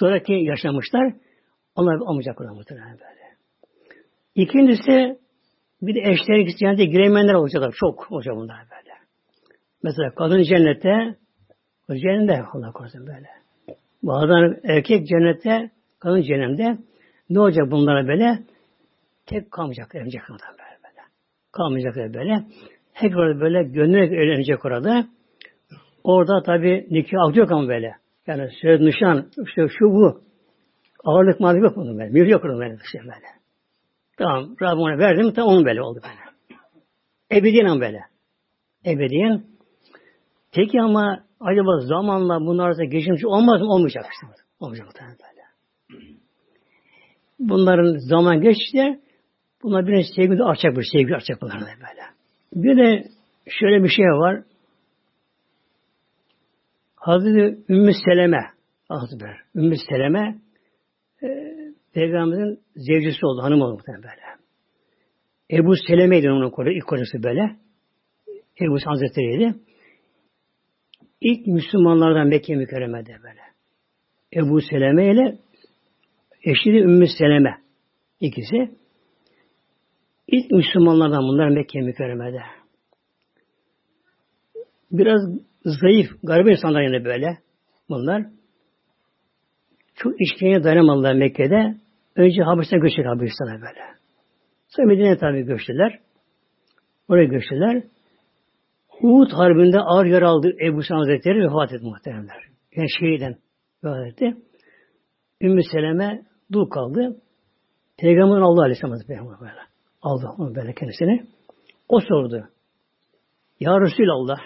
zoraki yaşamışlar onlar almayacaklar muhtemelen böyle. İkincisi bir de eşler ikisi cennete giremeyenler olacaklar. Çok olacak bunlar böyle. Mesela kadın cennette cennette Allah korusun böyle. Bazen erkek cennette, kadın cennette ne olacak bunlara böyle? Tek kalmayacak, evlenecek kadar böyle. böyle. Kalmayacak böyle. Orada böyle göndererek evlenecek orada. Orada tabi nikah yok ama böyle. Yani söz nişan, işte şu bu. Ağırlık mağdur yok bunun böyle. Mühür yok bunun böyle. Işte böyle. Tamam, Rabbim ona verdim, tam onun böyle oldu böyle. Ebediyen böyle. Ebediyen. Peki ama acaba zamanla bunlar da geçimci olmaz mı? Olmayacak. Olmayacak muhtemelen böyle. Bunların zaman geçti. Bunlar bir sevgi de artacak bir sevgi artacak bunların böyle. Bir de şöyle bir şey var. Hazreti Ümmü Seleme Hazreti Ümmü Seleme e, Peygamberimizin zevcisi oldu, hanım oldu muhtemelen böyle. Ebu Seleme'ydi onun kocası, ilk kocası böyle. Ebu Hazretleri'ydi. İlk Müslümanlardan Mekke mükerremede böyle. Ebu Seleme ile eşi de Ümmü Seleme. ikisi. İlk Müslümanlardan bunlar Mekke mükerremede. Biraz zayıf, garip insanlar yine böyle bunlar. Çok işkence dayanamadılar Mekke'de. Önce Habeşistan'a göçtüler Habeşistan'a böyle. Sonra Medine'ye tabi göçtüler. Oraya göçtüler. Uhud Harbi'nde ağır yaralı aldı Ebu Sa'd Hazretleri vefat etti muhteremler. Yani şehirden vefat etti. Ümmü Seleme dul kaldı. Peygamberin Allah Aleyhisselam Hazretleri böyle. Aldı onu böyle kendisini. O sordu. Ya Resulallah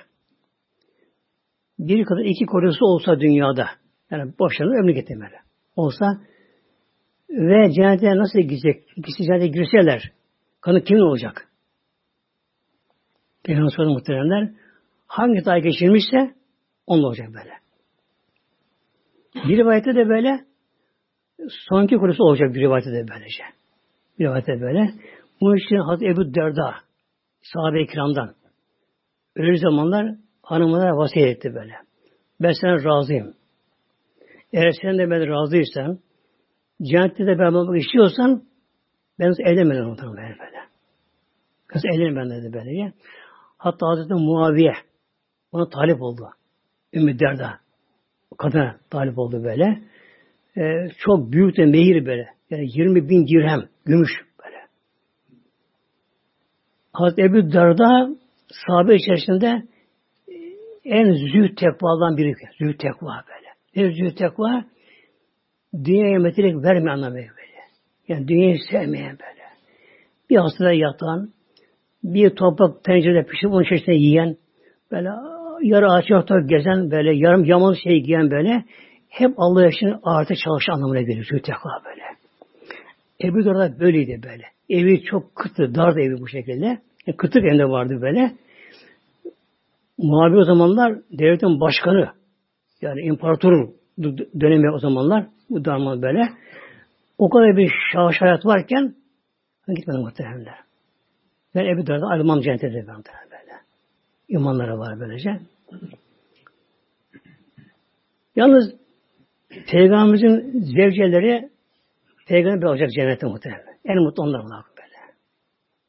bir kadar iki korusu olsa dünyada yani boşanır ömrü getirmeli. Olsa ve cennete nasıl gidecek? İkisi cennete girseler kanı kimin olacak? Peygamber sordu muhteremler. Hangi tay geçirmişse onunla olacak böyle. Bir rivayette de böyle sonki kurusu olacak bir rivayette de böylece. Bir rivayette böyle. Bu için Hazreti Ebu Derda sahabe-i kiramdan öyle zamanlar hanımlara vasiyet etti böyle. Ben sana razıyım. Eğer sen de ben razıysan cennette de ben olmak istiyorsan ben evlenmeden unuturum böyle böyle. Kız evlenin ben dedi böyle. Hatta Hazreti Muaviye ona talip oldu. Ümmü Derda. Kadına talip oldu böyle. Ee, çok büyük de mehir böyle. Yani 20 bin dirhem gümüş böyle. Hazreti Ebu Derda sahabe içerisinde en zühd tekvadan biri. Zühd tekva böyle. Ne zühd tekva? Dünyaya metelik vermeyen anlamı böyle. Yani dünyayı sevmeyen böyle. Bir hastada yatan, bir toprak tencerede pişirip onun içerisinde yiyen, böyle yarı ağaç orta gezen böyle yarım yamalı şey giyen böyle hep Allah için artı çalışan anlamına geliyor. Zültekva böyle. Ebu Darda böyleydi böyle. Evi çok kıtı, dardı evi bu şekilde. Yani kıtık evde vardı böyle. Muhabir o zamanlar devletin başkanı yani imparatorun dönemi o zamanlar bu darman böyle. O kadar bir şahış hayat varken ben gitmedim muhteremler. Ben Ebu Darda ayrılmam cennete de ben böyle. İmanlara var böylece. Yalnız Peygamberimizin zevceleri Peygamber olacak cennete muhtemelen. En mutlu onlar onlar böyle.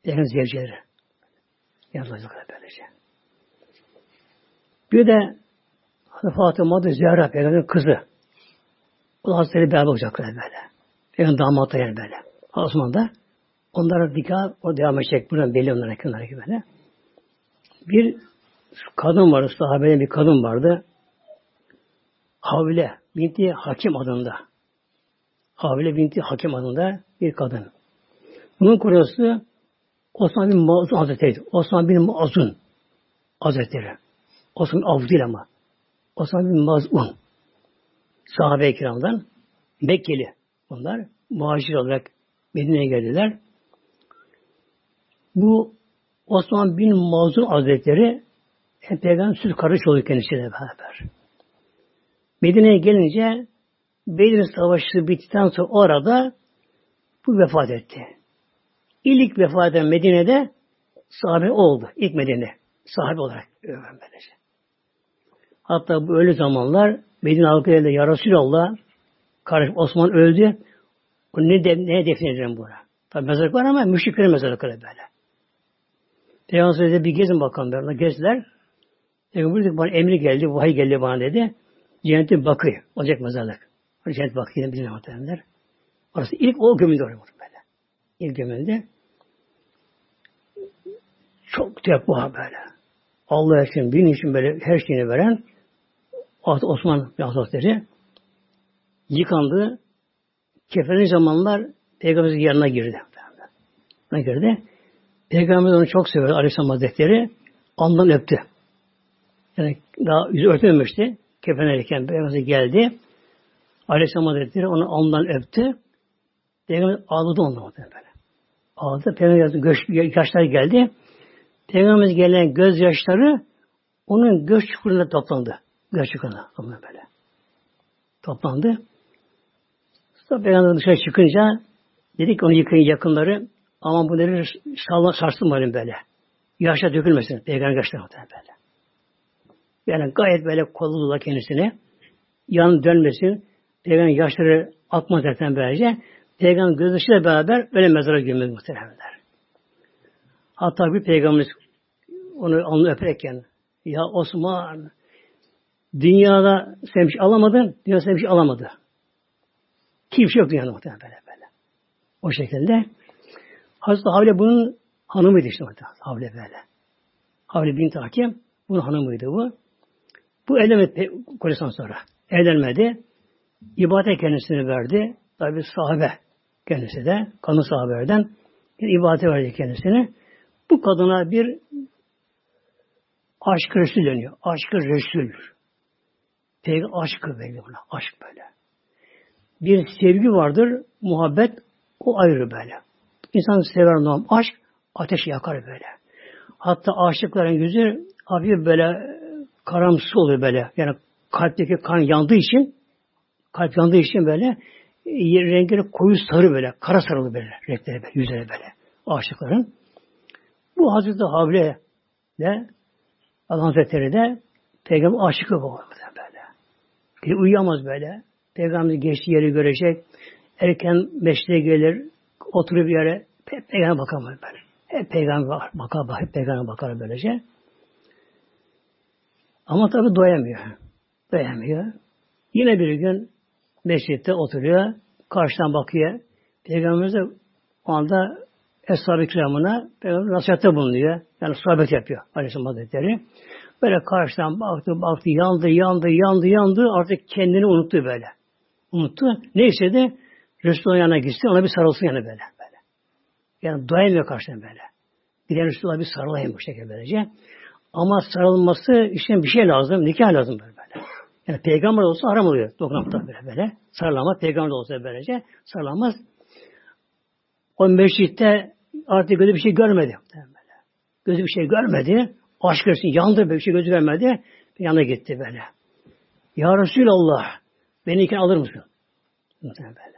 Peygamber zevceleri. Yazılacaklar böylece. Bir de Fatıma da Zehra Peygamber'in kızı. O da Hazretleri beraber olacaklar böyle. Peygamber damatı yani böyle. Osman da onlara dikkat o devam edecek. Buradan belli onlara kenara böyle. Bir kadın vardı, sahabeden bir kadın vardı. Havle binti Hakim adında. Havle binti Hakim adında bir kadın. Bunun kurucusu Osman bin Mazun Hazretleri. Osman bin Mazun Hazretleri. Osman Av değil ama. Osman bin Mazun. Sahabe-i kiramdan Mekkeli bunlar. Muhacir olarak Medine'ye geldiler. Bu Osman bin Mazun Hazretleri peygamber süt kardeş oluyor kendisiyle beraber. Medine'ye gelince Bedir Savaşı bittikten sonra orada bu vefat etti. İlk vefat eden Medine'de sahabe oldu. İlk Medine. Sahabe olarak böylece. Hatta bu öyle zamanlar Medine halkı elinde Ya Resulallah kardeş Osman öldü. Ne, de, ne defnedeceğim buna? Tabi mezarlık var ama müşriklerin mezarlıkları böyle. Peygamber bir gezin bakalım. Böyle. Gezdiler. Peygamber dedi bana emri geldi, vahiy geldi bana dedi. Cennetin bakı olacak mezarlık. Cennet bakı yine bizim muhtemelenler. Orası ilk o gömüldü oraya böyle. İlk gömüldü. Çok tekva böyle. Allah için, din için böyle her şeyini veren Osman Hazretleri yıkandı. Kefenli zamanlar Peygamberimizin yanına girdi. Yanına girdi. Peygamber onu çok severdi Aleyhisselam Hazretleri. Ondan öptü. Yani daha yüzü örtmemişti. Kefenlerken Peygamber geldi. Aleyhisselam Hazretleri onu ondan öptü. Peygamber ağladı ondan böyle. Ağladı. Peygamber göz, yaşlar geldi. Peygamber gelen gözyaşları onun göz çukurunda toplandı. Göz çukurunda toplandı böyle. Toplandı. Sonra Peygamber dışarı çıkınca dedik onu yıkayın yakınları ama bu dedi sarsılmayın böyle. Yaşa dökülmesin. Peygamber yaşlar böyle. Yani gayet böyle kollu kendisini. Yan dönmesin. Peygamber yaşları akmaz zaten böylece. Peygamber gözyaşıyla beraber öyle mezara gömülür muhtemelenler. Hatta bir peygamberimiz onu alnı öperken ya Osman dünyada sen bir şey alamadın, dünya sen bir şey alamadı. Kimse yok dünyada muhtemelen böyle böyle. O şekilde. Hazreti Havle bunun hanımıydı işte orada. Havle böyle. Havle bin Hakim bunun hanımıydı bu. Bu evlenmedi kocasından sonra. Evlenmedi. İbadet kendisine verdi. Tabi sahabe kendisi de. Kanı sahabelerden ibadet verdi kendisine. Bu kadına bir aşk Resul deniyor. Aşkı Resul. Peygamber aşkı böyle buna. Aşk böyle. Bir sevgi vardır. Muhabbet o ayrı böyle. İnsan sever norm. Aşk ateş yakar böyle. Hatta aşıkların yüzü hafif böyle karamsı oluyor böyle. Yani kalpteki kan yandığı için kalp yandığı için böyle e, renkleri koyu sarı böyle. Kara sarılı böyle. Renkleri böyle. Yüzleri böyle. Aşıkların. Bu Hazreti Havle de Allah Hazretleri de Peygamber aşıkı bu böyle. Bir uyuyamaz böyle. Peygamber geçtiği yeri görecek. Erken meşreye gelir. Oturup bir yere. Peygamber bakamaz böyle. Hep peygamber bakar, hep peygamber bakar böylece. Ama tabi doyamıyor. Doyamıyor. Yine bir gün mescitte oturuyor. Karşıdan bakıyor. Peygamberimiz de o anda Eshab-ı Kiram'ına nasihatte bulunuyor. Yani sohbet yapıyor Aleyhisselam Hazretleri. Böyle karşıdan baktı, baktı, yandı, yandı, yandı, yandı. Artık kendini unuttu böyle. Unuttu. Neyse de Resulullah'ın yanına gitsin, ona bir sarılsın yanı böyle. böyle. Yani doyamıyor karşıdan böyle. Gidelim Resulullah'a bir sarılayım bu şekilde böylece. Ama sarılması için bir şey lazım. Nikah lazım böyle. böyle. Yani peygamber olsa haram oluyor. Dokunmakta böyle böyle. Sarılamaz. Peygamber olsa böylece sarılamaz. O meşritte artık gözü bir şey görmedi. Gözü bir şey görmedi. Aşk görsün yandı bir şey gözü vermedi. Yanına gitti böyle. Ya Resulallah beni iken alır mısın? Muhtemelen böyle.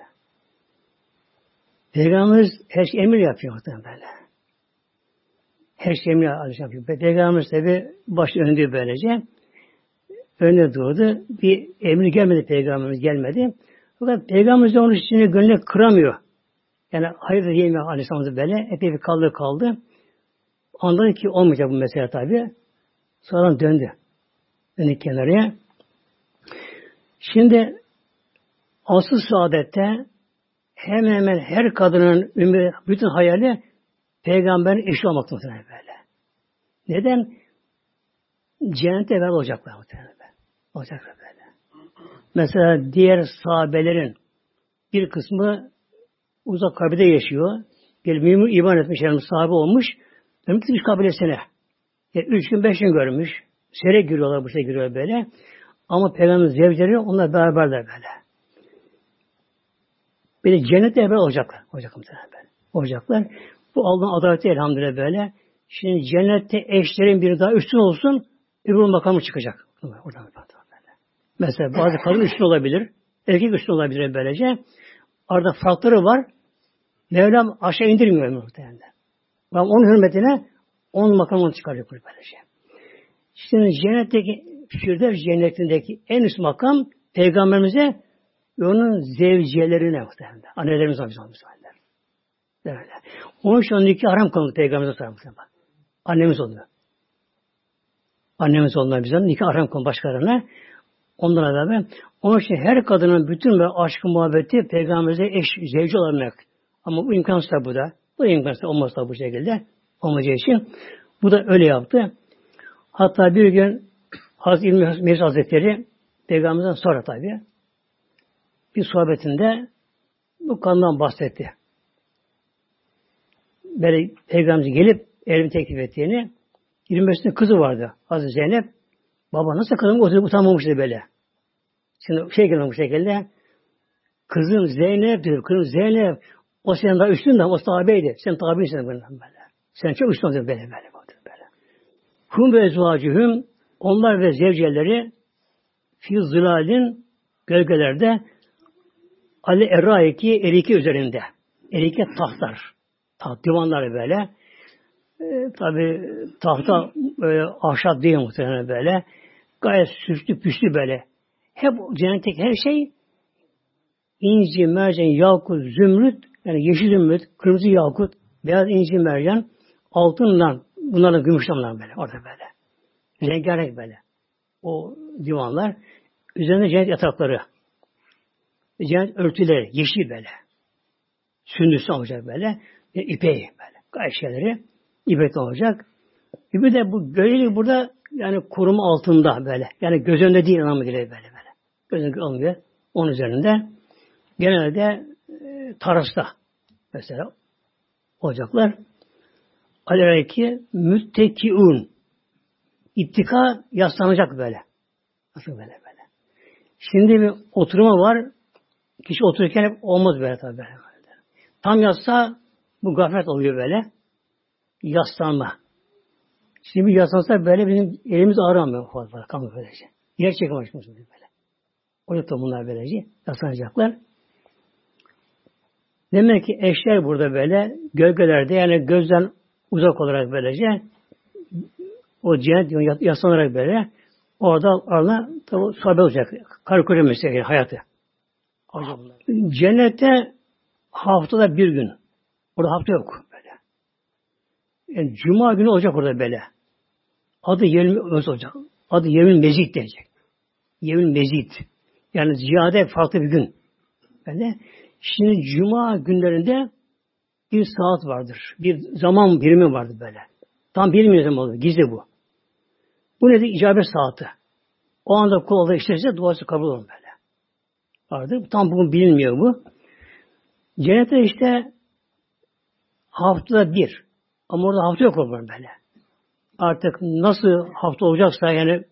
Peygamberimiz her şey emir yapıyor muhtemelen böyle. Her şey emir yapıyor. Peygamberimiz tabi baş önünde böylece. Önüne durdu. Bir emir gelmedi Peygamberimiz gelmedi. Fakat Peygamberimiz de onun için gönlünü kıramıyor. Yani hayır da diyemiyor Aleyhisselam'da böyle. Epey bir kaldı kaldı. Anladı ki olmayacak bu mesele tabi. Sonra döndü. Döndü kenarıya. Şimdi asıl saadette hemen hemen her kadının ümri, bütün hayali peygamberin eşi olmak muhtemelen böyle. Neden? Cennette beraber olacaklar muhtemelen. Olacaklar böyle. Mesela diğer sahabelerin bir kısmı uzak kabide yaşıyor. Gelip mümin iman etmiş, yani sahabe olmuş. Ömür kabilesine. Yani üç gün, beş gün görmüş. Sere giriyorlar, bu şey giriyor böyle. Ama Peygamber zevceleri onlar beraberler böyle. De cennette beraber olacaklar. Olacak böyle. Olacaklar. Bu Allah'ın adaleti elhamdülillah böyle. Şimdi cennette eşlerin biri daha üstün olsun, öbür makamı çıkacak. Oradan böyle. Mesela bazı kadın üstün olabilir, erkek üstün olabilir böylece. Arada farkları var. Mevlam aşağı indirmiyor muhtemelen. Ama onun hürmetine on makamını çıkarıyor böylece. Şimdi cennetteki Firdevs cennetindeki en üst makam peygamberimize ve onun zevciyelerine muhtemelen. Annelerimiz olmuş muhtemelen. Böyle. Onun için iki haram kılındı peygamberimize sarmışlar. Annemiz oldu. Annemiz oldu bizden nikah haram kılındı başkalarına. Onlara beraber. Onun için her kadının bütün ve aşkı muhabbeti peygamberimize eş, zevci olarak. Ama bu imkansız bu da. Bu imkansız olmaz bu şekilde. Olmayacağı için. Bu da öyle yaptı. Hatta bir gün Hazreti İlmi Meclis Hazretleri Peygamberimizden sonra tabi bir sohbetinde bu kandan bahsetti. Böyle Peygamberimiz gelip elimi teklif ettiğini 25'inde kızı vardı Hazreti Zeynep. Baba nasıl kızım oturup utanmamıştı böyle. Şimdi şey gelmiş şekilde kızım Zeynep diyor. Kızım Zeynep o senin daha üstün de o sahabeydi. Sen tabisin böyle. Sen çok üstün böyle böyle. böyle. Hum ve ezvacühüm onlar ve zevceleri fi zilalin gölgelerde Ali Erraiki eriki üzerinde. Erike tahtlar. Taht divanları böyle. E, Tabi tahta böyle ahşap değil muhtemelen böyle. Gayet süslü püslü böyle. Hep cennetteki her şey inci, mercan, yakut, zümrüt, yani yeşil zümrüt, kırmızı yakut, beyaz inci, mercan, altından, bunlarla gümüşten böyle, orada böyle. Rengarenk böyle. O divanlar. Üzerinde cennet yatakları. Cennet örtüleri. Yeşil böyle. Sündüsü olacak böyle. Ve ipeği böyle. Gayet şeyleri ipek olacak. Bir de bu gölgelik burada yani koruma altında böyle. Yani göz önünde değil anlamı geliyor böyle böyle. Göz önünde olmuyor. Onun üzerinde genelde e, tarasta mesela olacaklar. Aleraki müttekiun İttika yaslanacak böyle. Nasıl böyle böyle. Şimdi bir oturma var. Kişi otururken hep olmaz böyle tabi böyle. Tam yatsa bu gaflet oluyor böyle. Yaslanma. Şimdi bir yaslansa böyle bizim elimiz ağrımıyor fazla. Kalmıyor böylece. Yer çekim açmış böyle. O yüzden bunlar böylece yaslanacaklar. Demek ki eşler burada böyle gölgelerde yani gözden uzak olarak böylece o cennet yaslanarak böyle orada arana tabi sahabe olacak. Koca mesleki hayatı. Cennette haftada bir gün. Orada hafta yok böyle. Yani cuma günü olacak orada böyle. Adı Yevmil olacak. Adı Yevmil Mezid diyecek. Yevmil Mezid. Yani ziyade farklı bir gün. Böyle. Şimdi cuma günlerinde bir saat vardır. Bir zaman birimi vardır böyle. Tam bilmiyorum olur. Gizli bu. Bu nedir? İcabet saati. O anda kul Allah işlerse duası kabul olur böyle. Vardır. Tam bugün bilinmiyor bu. Cennette işte haftada bir. Ama orada hafta yok olur böyle. artık nasıl hafta olacaksa yani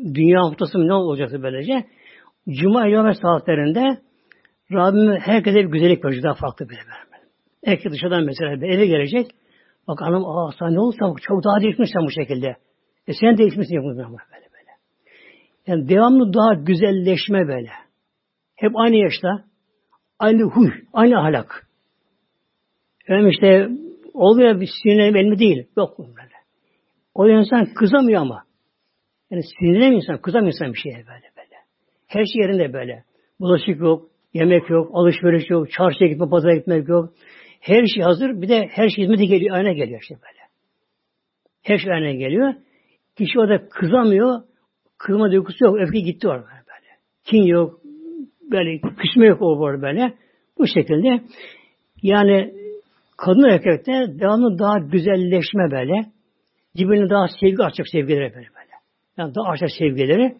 dünya haftası mı ne olacaksa böylece Cuma yom saatlerinde Rabbim herkese bir güzellik verecek daha farklı bir böyle. Herkes dışarıdan mesela bir eve gelecek. Bak hanım aa sen ne sen çok daha değişmişsin bu şekilde. E sen değişmişsin yapın böyle böyle. Yani devamlı daha güzelleşme böyle. Hep aynı yaşta. Aynı huy, aynı ahlak. Yani işte oluyor bir sinirlenim elmi değil. Yok böyle. O insan kızamıyor ama. Yani sinirlenen insan, kızamıyor insan bir şeye böyle böyle. Her şey yerinde böyle. Bulaşık yok, yemek yok, alışveriş yok, çarşıya gitme, pazara gitmek yok. Her şey hazır. Bir de her şey hizmeti geliyor, ayna geliyor işte böyle. Her şey ayna geliyor. Kişi orada kızamıyor. Kızma duygusu yok. Öfke gitti orada böyle. Kin yok. Böyle küsme yok o var böyle. Bu şekilde yani kadın erkekte devamlı daha güzelleşme böyle. Birbirine daha sevgi açacak sevgileri böyle böyle. Yani daha açacak sevgileri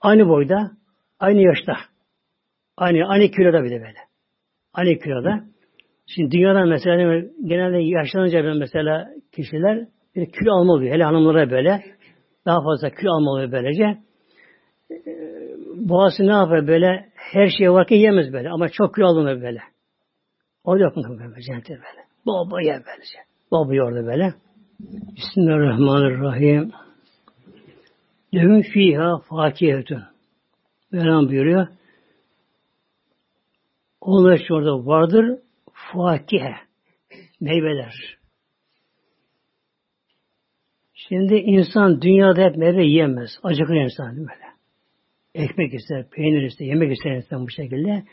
aynı boyda, aynı yaşta. Aynı, aynı kiloda bile böyle. Aynı kiloda. Şimdi dünyada mesela genelde yaşlanınca mesela kişiler bir kilo alma oluyor. Hele hanımlara böyle. Daha fazla kilo almalı böylece. Boğazı ne yapar böyle? Her şey varken yemez böyle. Ama çok kilo alınır böyle. O da yapın böyle cennette böyle. Bol yer böylece. Bol orada böyle. Bismillahirrahmanirrahim. Lehum fiha fakihetun. Mevlam buyuruyor. Onlar için orada vardır fakihe. Meyveler. Şimdi insan dünyada hep meyve yiyemez. Acıkır insan böyle. Ekmek ister, peynir ister, yemek ister insan bu şekilde.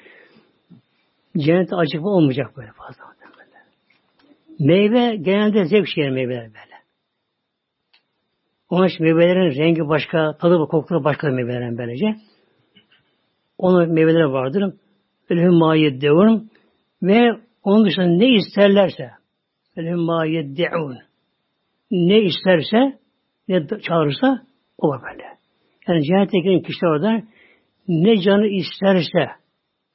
Cennette acıkma olmayacak böyle fazla. Böyle. Meyve genelde zevk şeyler meyveler böyle. Onun için meyvelerin rengi başka, tadı ve kokuları başka meyvelerin böylece. Onun meyveleri vardır. Ölüm mayet devun ve onun dışında ne isterlerse ölüm mayet deun ne isterse ne çağırırsa o var böyle. Yani cennete giren orada ne canı isterse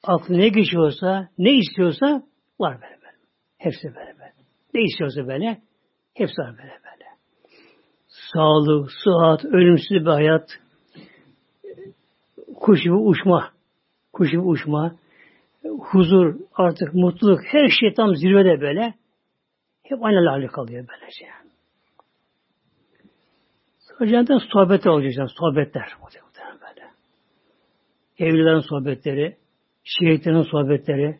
aklı ne geçiyorsa ne istiyorsa var böyle böyle. Hepsi böyle böyle. Ne istiyorsa böyle hepsi var böyle böyle. Sağlık, sıhhat, ölümsüz bir hayat, kuş gibi uçma, kuş gibi uçma, huzur, artık mutluluk, her şey tam zirvede böyle. Hep aynı hali kalıyor böylece. Cennetten sohbetler olacak. Sohbetler. Böyle. Evlilerin sohbetleri, şehitlerin sohbetleri,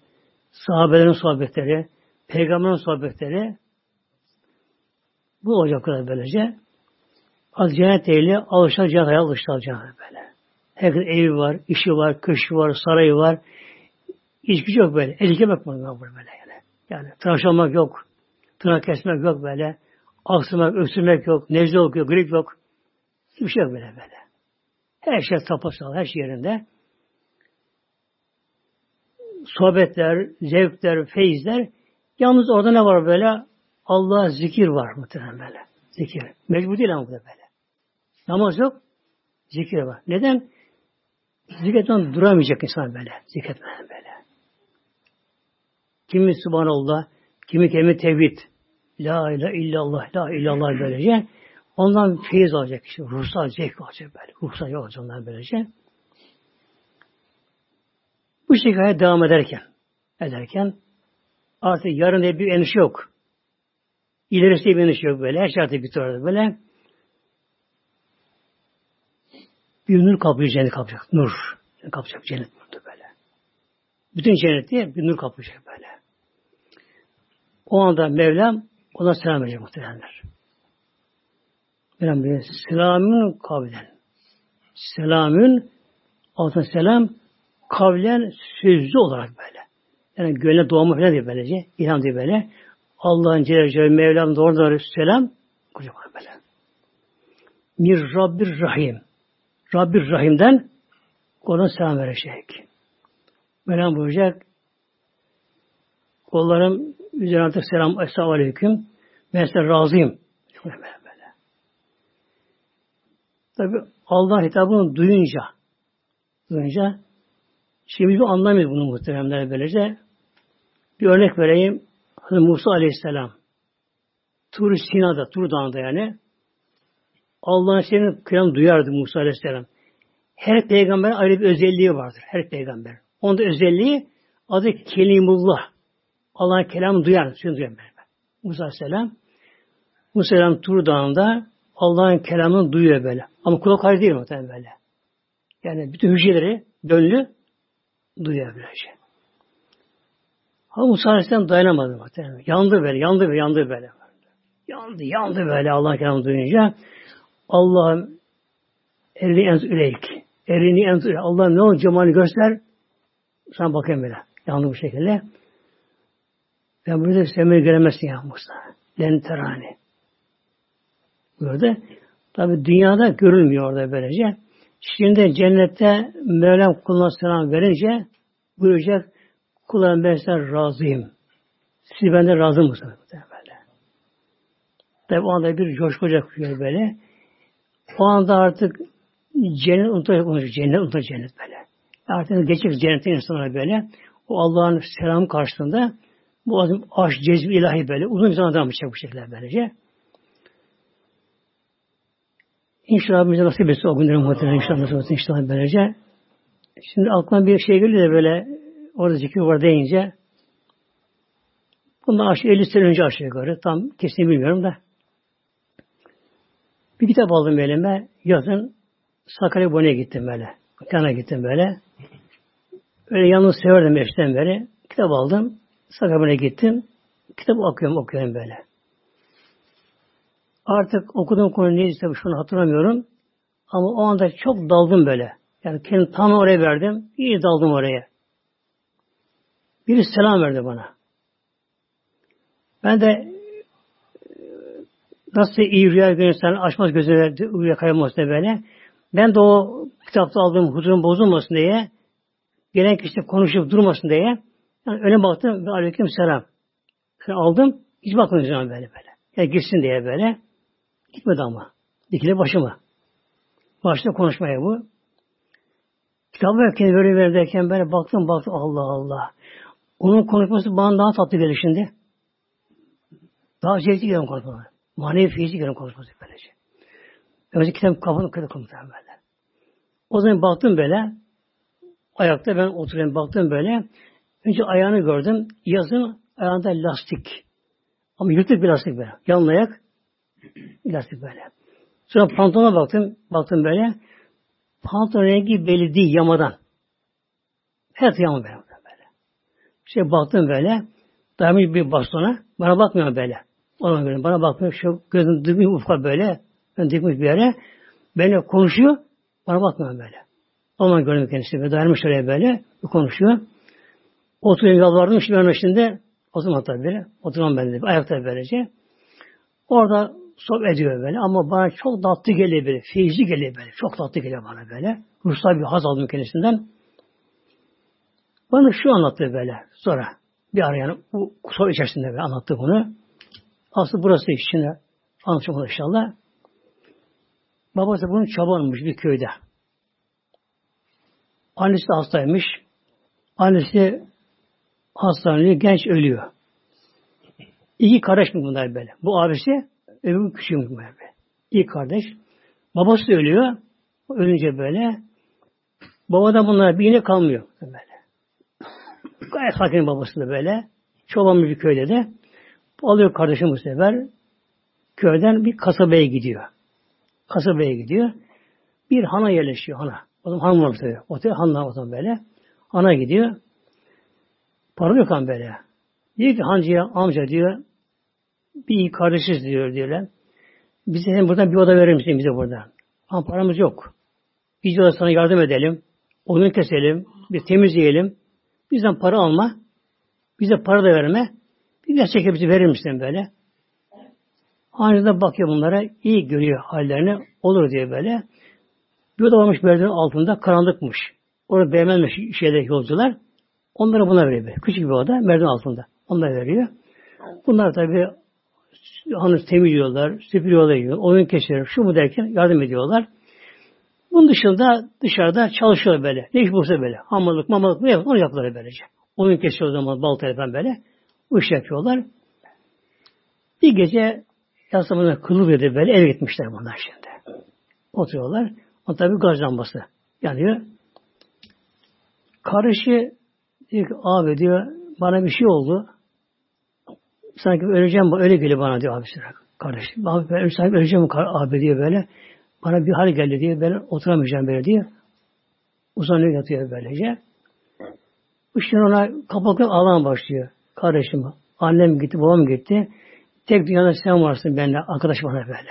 sahabelerin sohbetleri, peygamberin sohbetleri bu olacak kadar böylece. Az cennet ehli alışacak cennete alışacak böyle. Herkes evi var, işi var, köşkü var, sarayı var. İçki yok böyle. Ezikemek var böyle yani. Yani tıraş olmak yok. Tırnak kesmek yok böyle. Aksırmak, öksürmek yok. Nezle yok, grip yok. Hiçbir şey yok böyle böyle. Her şey tapasal, her şey yerinde. Sohbetler, zevkler, feyizler. Yalnız orada ne var böyle? Allah zikir var muhtemelen böyle. Zikir. Mecbur değil ama bu da böyle. Namaz yok. Zikir var. Neden? Zikretten duramayacak insan böyle. Zikretmeden böyle. Kimi Subhanallah, kimi kelime tevhid. La ilahe illallah, la illallah böylece. Ondan feyiz alacak işte. Ruhsal zevk alacak böyle. Ruhsal yok olacak onlar böylece. Bu şekilde devam ederken ederken artık yarın diye bir endişe yok. İlerisi bir endişe yok böyle. Her şey artık bitiyor böyle. Bir nur kaplayacak, cennet kaplayacak. Nur. Kaplayacak cennet nurdu böyle. Bütün cennet diye bir nur kaplayacak böyle. O anda Mevlam ona selam verecek muhtemelenler. Peygamber selamün kavlen. Selamün altın selam kavlen sözlü olarak böyle. Yani gönle doğma falan diye böylece. İlham diye böyle. Allah'ın Celle Celle Mevlam doğru doğru selam kucak böyle. Mir Rabbir Rahim. Rabbir Rahim'den ona selam verecek. Mevlam buyuracak. Kollarım üzerine artık selam. Esselamu Aleyküm. Ben size razıyım. Tabi Allah hitabını duyunca duyunca şimdi biz anlamıyoruz bunu muhteremler böylece. Bir örnek vereyim. Hazreti Musa Aleyhisselam Tur Sina'da, Tur Dağı'nda yani Allah'ın senin kıyam duyardı Musa Aleyhisselam. Her peygamber ayrı bir özelliği vardır. Her peygamber. Onda özelliği adı Kelimullah. Allah'ın kelamı duyar. Duyar böyle. Musa Aleyhisselam. Musa Aleyhisselam Tur Dağı'nda Allah'ın kelamını duyuyor böyle. Ama kulak ayrı değil muhtemelen böyle. Yani bütün hücreleri dönlü duyuyor böylece. Ama Musa Aleyhisselam dayanamadı muhtemelen. Yandı böyle, yandı böyle, yandı böyle. Yandı, yandı böyle Allah kelamı duyunca. Allah'ım elini enz üleyk. Elini enz üleyk. Allah'ım ne olur cemalini göster. Sana bakayım böyle. Yandı bu şekilde. Ben burada sen beni göremezsin ya Musa. Len terani. Buyurdu. Tabi dünyada görülmüyor orada böylece. Şimdi cennette Mevlam kuluna selam verince buyuracak kullarım ben size razıyım. Siz benden razı mısınız? Böyle. Tabi o anda bir coşkuca kuruyor böyle. O anda artık cennet unutacak, cennet unutacak cennet böyle. Artık geçecek cennetin insanlar böyle. O Allah'ın selamı karşısında bu azim aşk, cezbi ilahi böyle. Uzun zaman devam edecek bu şekilde böylece. İnşallah bize nasip etsin o günlerin muhtemelen inşallah nasip etsin inşallah böylece. Şimdi aklıma bir şey geliyor da böyle orada zikir var deyince bundan aşağı 50 sene önce aşağı yukarı tam kesin bilmiyorum da bir kitap aldım elime yazın Sakarya Bone'ye gittim böyle. Kana gittim böyle. Öyle yalnız severdim eşten beri. Kitap aldım. Sakarya Bone'ye gittim. Kitabı okuyorum okuyorum böyle. Artık okuduğum konu neyse şunu hatırlamıyorum. Ama o anda çok daldım böyle. Yani kendimi tam oraya verdim. İyi daldım oraya. Biri selam verdi bana. Ben de nasıl iyi rüya görürsen açmaz gözüne rüya kaybolmasın böyle. Ben de o kitapta aldığım huzurun bozulmasın diye gelen kişi konuşup durmasın diye yani öne baktım ve aleyküm selam. Yani aldım hiç bakmayacağım böyle böyle. Yani gitsin diye böyle. Gitmedi ama. Dikile başıma. Başta konuşmaya bu. Kitabı erken böyle ver derken böyle baktım baktım Allah Allah. Onun konuşması bana daha tatlı gelir şimdi. Daha zevkli gelir konuşması. Manevi fiizi gelir konuşması böylece. Önce kitap kapanıp kırık böyle. O zaman baktım böyle. Ayakta ben oturuyorum baktım böyle. Önce ayağını gördüm. Yazın ayağında lastik. Ama yırtık bir lastik böyle. Yanlı ayak lastik böyle. Sonra pantolona baktım. Baktım böyle. Pantolon rengi belli değil yamadan. Her yama böyle. böyle. İşte baktım böyle. Dayanmış bir bastona. Bana bakmıyor böyle. Ona göre bana bakmıyor. Şu gözüm dikmiş ufka böyle. Ben dikmiş bir yere. Benimle konuşuyor. Bana bakmıyor böyle. Ondan gördüm kendisi. Dayanmış oraya böyle. Konuşuyor. Oturuyor yalvardım. Şimdi ben şimdi oturmam tabii böyle. Oturmam ben de. Ayakta böylece. Orada sohbet ediyor böyle ama bana çok tatlı geliyor böyle. Feyizli geliyor böyle. Çok tatlı geliyor bana böyle. Ruhsal bir haz aldım kendisinden. Bana şu anlattı böyle. Sonra bir ara yani bu soru içerisinde böyle anlattı bunu. Aslında burası içinde anlatacağım inşallah. Babası bunun çabanmış bir köyde. Annesi hastaymış. Annesi hastanede genç ölüyor. İki kardeş mi bunlar böyle? Bu abisi öbür küçüğü böyle. İki kardeş. Babası ölüyor. Ölünce böyle. Babadan bunlar bir yine kalmıyor. Böyle. Gayet sakin babası da böyle. Çoban bir köyde de. Alıyor kardeşim bu sefer. Köyden bir kasabaya gidiyor. Kasabaya gidiyor. Bir hana yerleşiyor hana. O zaman han var. Otel hanla o zaman böyle. Hana gidiyor. Para yok han böyle. Diyor ki hancıya amca diyor bir kardeşiz diyor diyorlar. Bize hem buradan bir oda verir misin bize buradan? Ama paramız yok. Biz de sana yardım edelim. Oyun keselim. Bir temizleyelim. Bizden para alma. Bize para da verme. Bir gerçek bizi verir misin böyle? Anında bakıyor bunlara. iyi görüyor hallerini. Olur diye böyle. Bir oda varmış merdivenin altında. Karanlıkmış. Orada beğenmemiş şeyler yolcular. Onlara buna veriyor. Küçük bir oda merdiven altında. Onlara veriyor. Bunlar tabi hanım temizliyorlar, süpürüyorlar, oyun kesiyor, şu mu derken yardım ediyorlar. Bunun dışında dışarıda çalışıyor böyle. Ne iş bulsa böyle. Hamalık, mamalık ne yapıyor? Onu yapıyorlar böylece. Oyun kesiyor o zaman baltayla falan böyle. Bu iş yapıyorlar. Bir gece Yasamına kılı böyle eve gitmişler bunlar şimdi. Oturuyorlar. O tabi gaz lambası yanıyor. Karışı diyor ki abi diyor bana bir şey oldu. Sanki öleceğim öyle geliyor bana diyor abisi. Kardeşim abi ben sanki öleceğim abi diyor böyle. Bana bir hal geldi diye ben oturamayacağım böyle diye. Uzanıyor yatıyor böylece. İşte ona kapaklı alan başlıyor. Kardeşim, annem gitti, babam gitti. Tek dünyada sen varsın benimle, arkadaş bana böyle.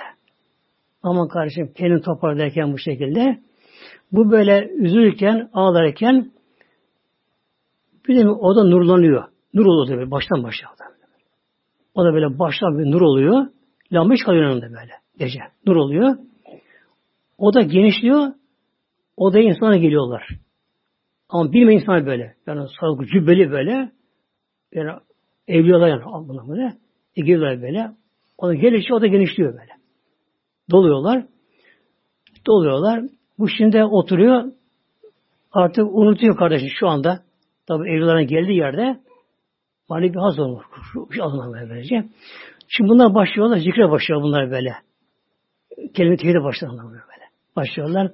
Aman kardeşim kendini toparlarken bu şekilde. Bu böyle üzülürken, ağlarken bir de o da nurlanıyor. Nur oluyor böyle baştan başa. O da böyle baştan bir nur oluyor. Lamba hiç kalıyor önünde böyle gece. Nur oluyor. O da genişliyor. Odaya insana geliyorlar. Ama bilmeyen insan böyle. Yani sağlıklı cübbeli böyle. Yani evliyalar yani buna böyle. E geliyorlar böyle. O da gelişiyor, o da genişliyor böyle. Doluyorlar. Doluyorlar. Bu şimdi oturuyor. Artık unutuyor kardeşim şu anda. Tabi evlilerin geldiği yerde mani bir haz olur. Alınma böylece. Şimdi bunlar başlıyorlar. Zikre başlıyor bunlar böyle. Kelime tevhide başlıyorlar böyle. Başlıyorlar.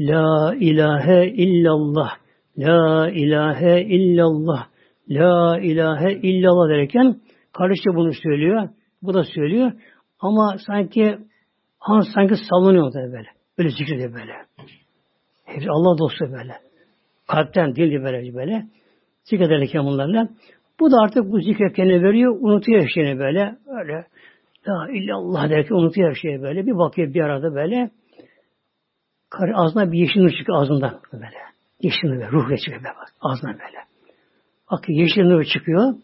La ilahe illallah. La ilahe illallah. La ilahe illallah derken kardeş de bunu söylüyor. Bu da söylüyor. Ama sanki han sanki sallanıyor da böyle. Böyle zikrediyor böyle. Hepsi Allah dostu böyle. Kalpten değil böyle böyle. Zikrederken bunlarla. Bu da artık bu zikre kendine veriyor. Unutuyor her şeyini böyle. Öyle. La illallah derken unutuyor her şeyi böyle. Bir bakıyor bir arada böyle. Karı ağzına bir yeşil nur çıkıyor ağzından böyle. Yeşil nur. Ruh çıkıyor böyle. Ağzından böyle. Akıyor yeşil nur çıkıyor.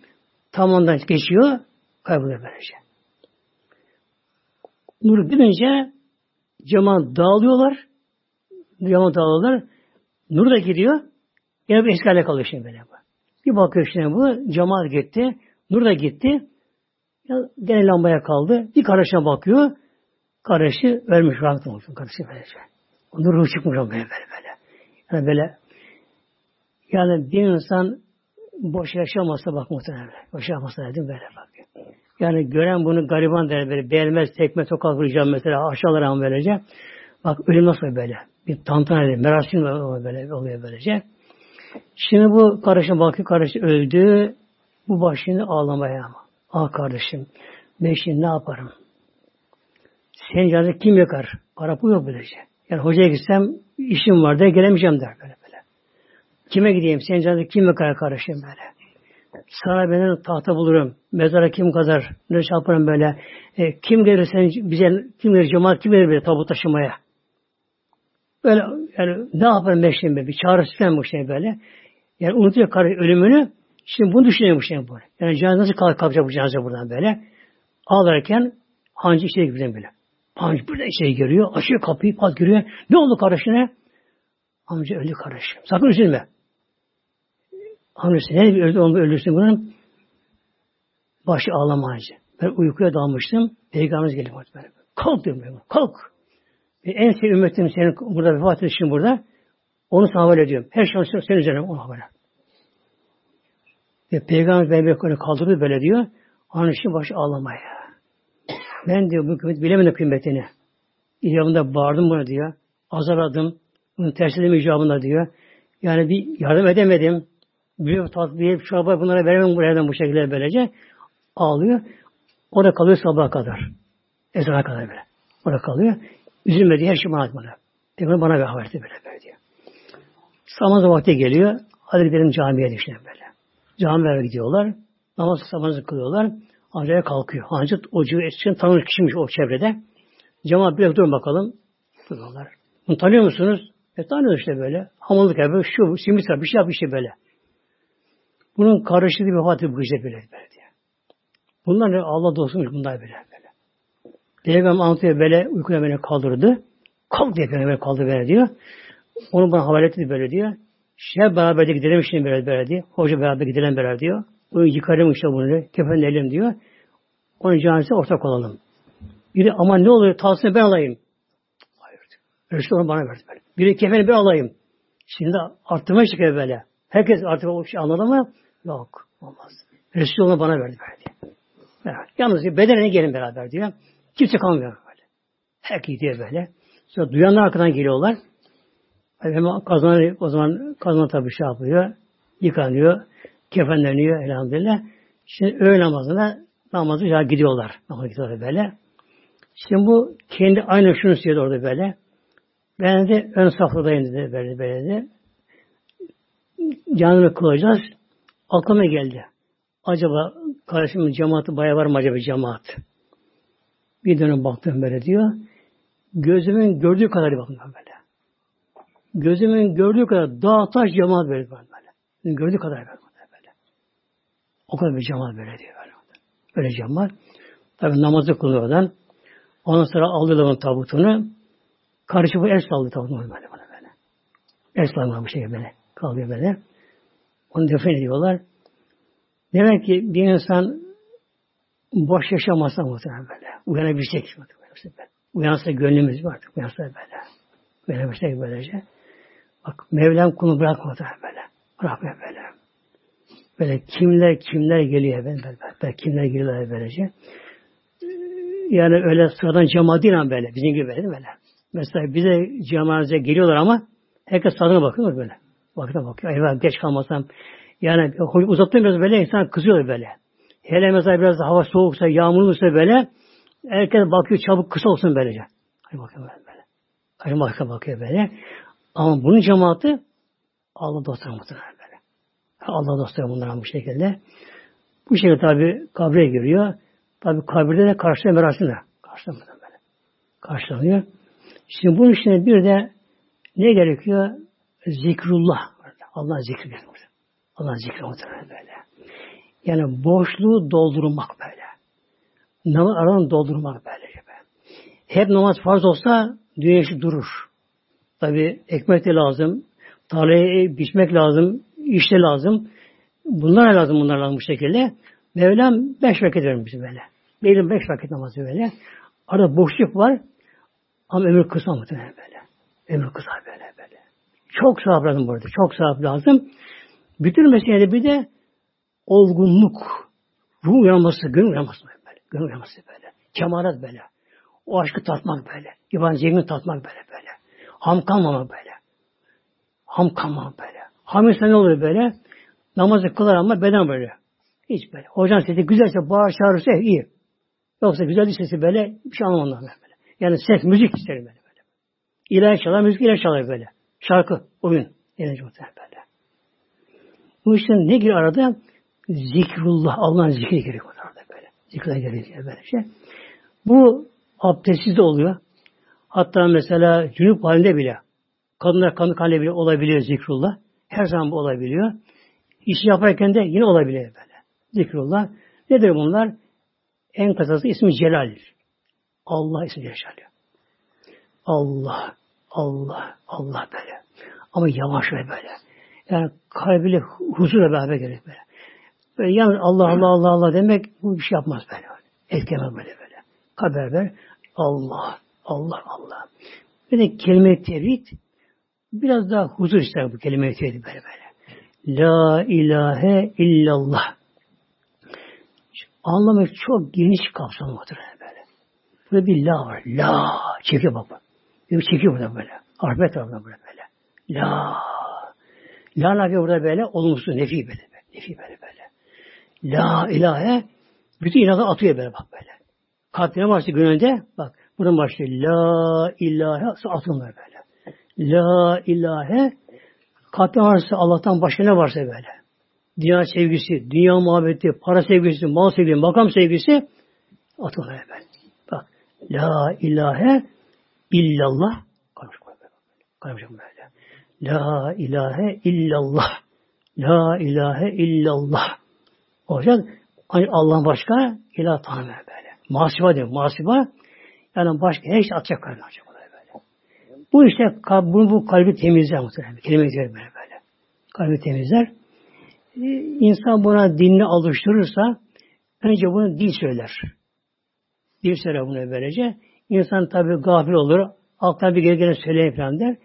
Tam ondan geçiyor. Kayboluyor böylece. Nur binince cama dağılıyorlar. Cama dağılıyorlar. Nur da gidiyor. Yine bir eski hale kalıyor şimdi böyle. Bir bakıyor şimdi bu. Cemaat gitti. Nur da gitti. Ya, gene lambaya kaldı. Bir kardeşine bakıyor. Kardeşi ölmüş. Rahmet olmuş. Kardeşi böylece. Nur ruh çıkmış böyle böyle böyle. Yani böyle yani bir insan boş yaşamasa bak muhtemelen. Boş yaşamasa dedim böyle bak. Yani gören bunu gariban der böyle beğenmez tekme tokat vuracağım mesela aşağılar ama böylece. Bak ölüm nasıl böyle. Bir tantana. Merasim böyle oluyor böylece. Şimdi bu kardeşim bakıyor kardeşim öldü. Bu başını ağlamaya ama. Ah kardeşim ben şimdi ne yaparım? Senin canını kim yakar? Para bu yok böylece. Yani hocaya gitsem işim var da gelemeyeceğim der böyle böyle. Kime gideyim? Senin canını kim yakar kardeşim böyle? Sana benim tahta bulurum. Mezara kim kazar? Ne yaparım böyle? E, kim gelir sen bize kim gelir cemaat kim gelir böyle tabut taşımaya? Böyle yani ne yaparım ben şimdi bir çaresiz bu şey böyle. Yani unutuyor karı ölümünü. Şimdi bunu düşünüyor bu şey böyle. Yani cenaze nasıl kalk, kalkacak bu cenaze buradan böyle. Ağlarken hancı içeri gidelim böyle. Hancı burada içeri giriyor. Açıyor kapıyı pat giriyor. Ne oldu kardeşine? Amca öldü kardeşim. Sakın üzülme. Amcası ne öldü onu öldürsün bunun? Başı ağlamayınca. Ben uykuya dalmıştım. Peygamberimiz geliyor. Böyle. Kalk diyorum. Kalk. En sevdiğim ümmetim senin burada vefat edişin burada. Onu sana havale ediyorum. Her şey senin üzerine onu havale. Ve Peygamber beni böyle kaldırdı böyle diyor. İçin başı ağlamaya. Ben diyor bu kıymet bilemedim kıymetini. İcabında bağırdım buna diyor. Azarladım. Bunu tersledim icabında diyor. Yani bir yardım edemedim. Bir tatlıya, bir çorba bunlara veremem buradan bu şekilde böylece. Ağlıyor. O da kalıyor sabaha kadar. Ezana kadar böyle. O da kalıyor. Üzülme diye her şey bana atmadı. Peygamber bana bir haber böyle böyle diyor. Samazı vakti geliyor. Hadi gidelim camiye düşünelim böyle. Camilere gidiyorlar. Namaz sabahınızı kılıyorlar. Ancak kalkıyor. Ancak o için tanır kişiymiş o çevrede. Cemaat bir durun bakalım. Duruyorlar. Bunu tanıyor musunuz? E tanıyoruz işte böyle. Hamallık yapıyor. Şu, simit bir şey yapıyor işte böyle. Bunun karıştığı bir vefatı bu işte böyle. böyle diye. Bunlar ne? Allah dostumuş bunlar böyle. Böyle. Peygamber anlatıyor böyle uykuya beni kaldırdı. Kalk diye beni kaldırdı böyle diyor. Onu bana havale etti böyle diyor. Şey beraber de gidelim şimdi böyle böyle diyor. Hoca beraber gidelim beraber diyor. Onu yıkarım işte bunu. Kefenleyelim diyor. Onun cenazesine ortak olalım. Biri ama ne oluyor? Tavsiyeni ben alayım. Hayır diyor. Resul bana verdi böyle. Biri kefeni ben alayım. Şimdi arttırma çıkıyor böyle. Herkes artık o şey anladı mı? Yok. Olmaz. Resul bana verdi böyle diyor. Evet. Yalnız bedenine gelin beraber diyor. Kimse kalmıyor böyle. Herkes gidiyor böyle. Sonra duyanlar arkadan geliyorlar. Hemen kazanı, o zaman kazanı tabii şey yapıyor. Yıkanıyor. Kefenleniyor elhamdülillah. Şimdi öğle namazına namazı ya gidiyorlar. Namazı gidiyorlar böyle. Şimdi bu kendi aynı şunu söyledi orada böyle. Ben de ön safhadayım dedi böyle böyle de. Canını kılacağız. Aklıma geldi. Acaba kardeşimin cemaati bayağı var mı acaba cemaat? Bir dönem baktım böyle diyor. Gözümün gördüğü kadar baktım böyle. Gözümün gördüğü kadar dağ taş cemaat böyle böyle. Gördüğü kadar böyle. böyle. O kadar bir cemaat böyle diyor. Böyle, böyle cemaat. Tabi namazı kılıyorlar. Ondan sonra aldılar onun tabutunu. Karışı bu el saldı tabutunu böyle böyle. böyle. El saldı bu şekilde böyle. Kalıyor böyle. Onu defen ediyorlar. Demek ki bir insan boş yaşamasa muhtemelen böyle. Uyanabilecek. Uyansa gönlümüz var. Uyansa böyle. Uyanabilecek böylece. Bak Mevlam kulu bırakmadı böyle. Bırakmıyor böyle. Böyle kimler kimler geliyor böyle. böyle, böyle kimler geliyorlar böylece. Yani öyle sıradan cemaat değil ama böyle. Bizim gibi böyle böyle. Mesela bize cemaate geliyorlar ama herkes tadına bakıyor böyle. Bakına bakıyor. Eyvah geç kalmasam. Yani uzattım biraz böyle insan kızıyor böyle. Hele mesela biraz hava soğuksa, yağmurluysa böyle herkes bakıyor çabuk kısa olsun böylece. Hadi bakıyor böyle. böyle. Hadi bakıyor, bakıyor böyle. Ama bunun cemaati Allah dostları muhtemelen böyle. Allah dostları bunlar bu şekilde. Bu şekilde tabi kabre giriyor. Tabi kabirde de karşılıyor merasimde. Karşılanıyor böyle. Karşılanıyor. Şimdi bunun içinde bir de ne gerekiyor? Zikrullah. Allah zikri. Allah zikri muhtemelen böyle. Yani boşluğu doldurmak böyle. Namaz aranı doldurmak böyle. Hep namaz farz olsa işi durur. Tabi ekmek de lazım, tarlayı biçmek lazım, işte lazım. Bunlar lazım, bunlar lazım bu şekilde. Mevlam beş vakit vermiş böyle. Benim beş vakit namazı böyle. Arada boşluk var ama ömür kısa muhtemelen böyle. Ömür kısa böyle böyle. Çok sevap lazım burada. Çok sevap lazım. Bütün meselede bir de olgunluk. Ruh uyanması, gönül uyanması böyle. Gönül uyanması böyle. Kemalat böyle. O aşkı tatmak böyle. İbadet zevkini tatmak böyle böyle. Ham kalmamak böyle. Ham kalmamak böyle. Ham insan ne olur böyle? Namazı kılar ama beden böyle. Hiç böyle. Hocam sesi güzelse bağır çağırırsa iyi. Yoksa güzel sesi böyle bir şey anlamam böyle. Yani ses, müzik isterim böyle. böyle. İlahi çalar, müzik ilahi çalar böyle. Şarkı, oyun. Yani böyle. Bu işte ne gibi arada? Zikrullah, Allah'ın zikri gerekiyor orada böyle. Zikre gerekiyor böyle şey. Bu abdestsiz de oluyor. Hatta mesela cünüp halinde bile kadınlar kanı halinde bile olabiliyor zikrullah. Her zaman bu olabiliyor. İşi yaparken de yine olabiliyor böyle. Zikrullah. Nedir bunlar? En kısası ismi Celal'dir. Allah ismi Celal. Allah, Allah, Allah böyle. Ama yavaş ve böyle. Yani kalbiyle huzurla beraber gerek böyle. Böyle yalnız Allah Allah Allah Allah demek bu bir şey yapmaz böyle. Etkemez böyle böyle. Haber ver. Allah, Allah, Allah. Bir de kelime-i tevhid biraz daha huzur ister bu kelime-i tevhid böyle böyle. La ilahe illallah. Anlamı çok geniş kapsamlı böyle. Burada bir la var. La. Çekiyor bak. Bir çekiyor burada böyle. Arpet tarafından böyle böyle. La. La nafi burada böyle olumsuz nefi böyle. Nefi böyle böyle. La ilahe bütün inadı atıyor böyle bak böyle. Kalbine başlıyor gönlünde bak buradan başlıyor. La ilahe atın böyle. La ilahe kalbine varsa Allah'tan başka ne varsa böyle. Dünya sevgisi, dünya muhabbeti, para sevgisi, mal sevgisi, makam sevgisi atın böyle. Bak. La ilahe illallah kalmış böyle. Kalmış böyle. La ilahe illallah. La ilahe illallah. Olacak. Hani Allah'ın başka ilah tanımıyor böyle. Masiba diyor. Masiba yani başka her şey atacak kalbine olacak böyle. Bu işte bu, bu kalbi temizler muhtemelen. Kelime böyle böyle. Kalbi temizler. Ee, insan buna dinini alıştırırsa önce bunu dil söyler. Dil söyler bunu böylece. İnsan tabi gafil olur. Aklına bir geri gelen söyleyeyim falan der.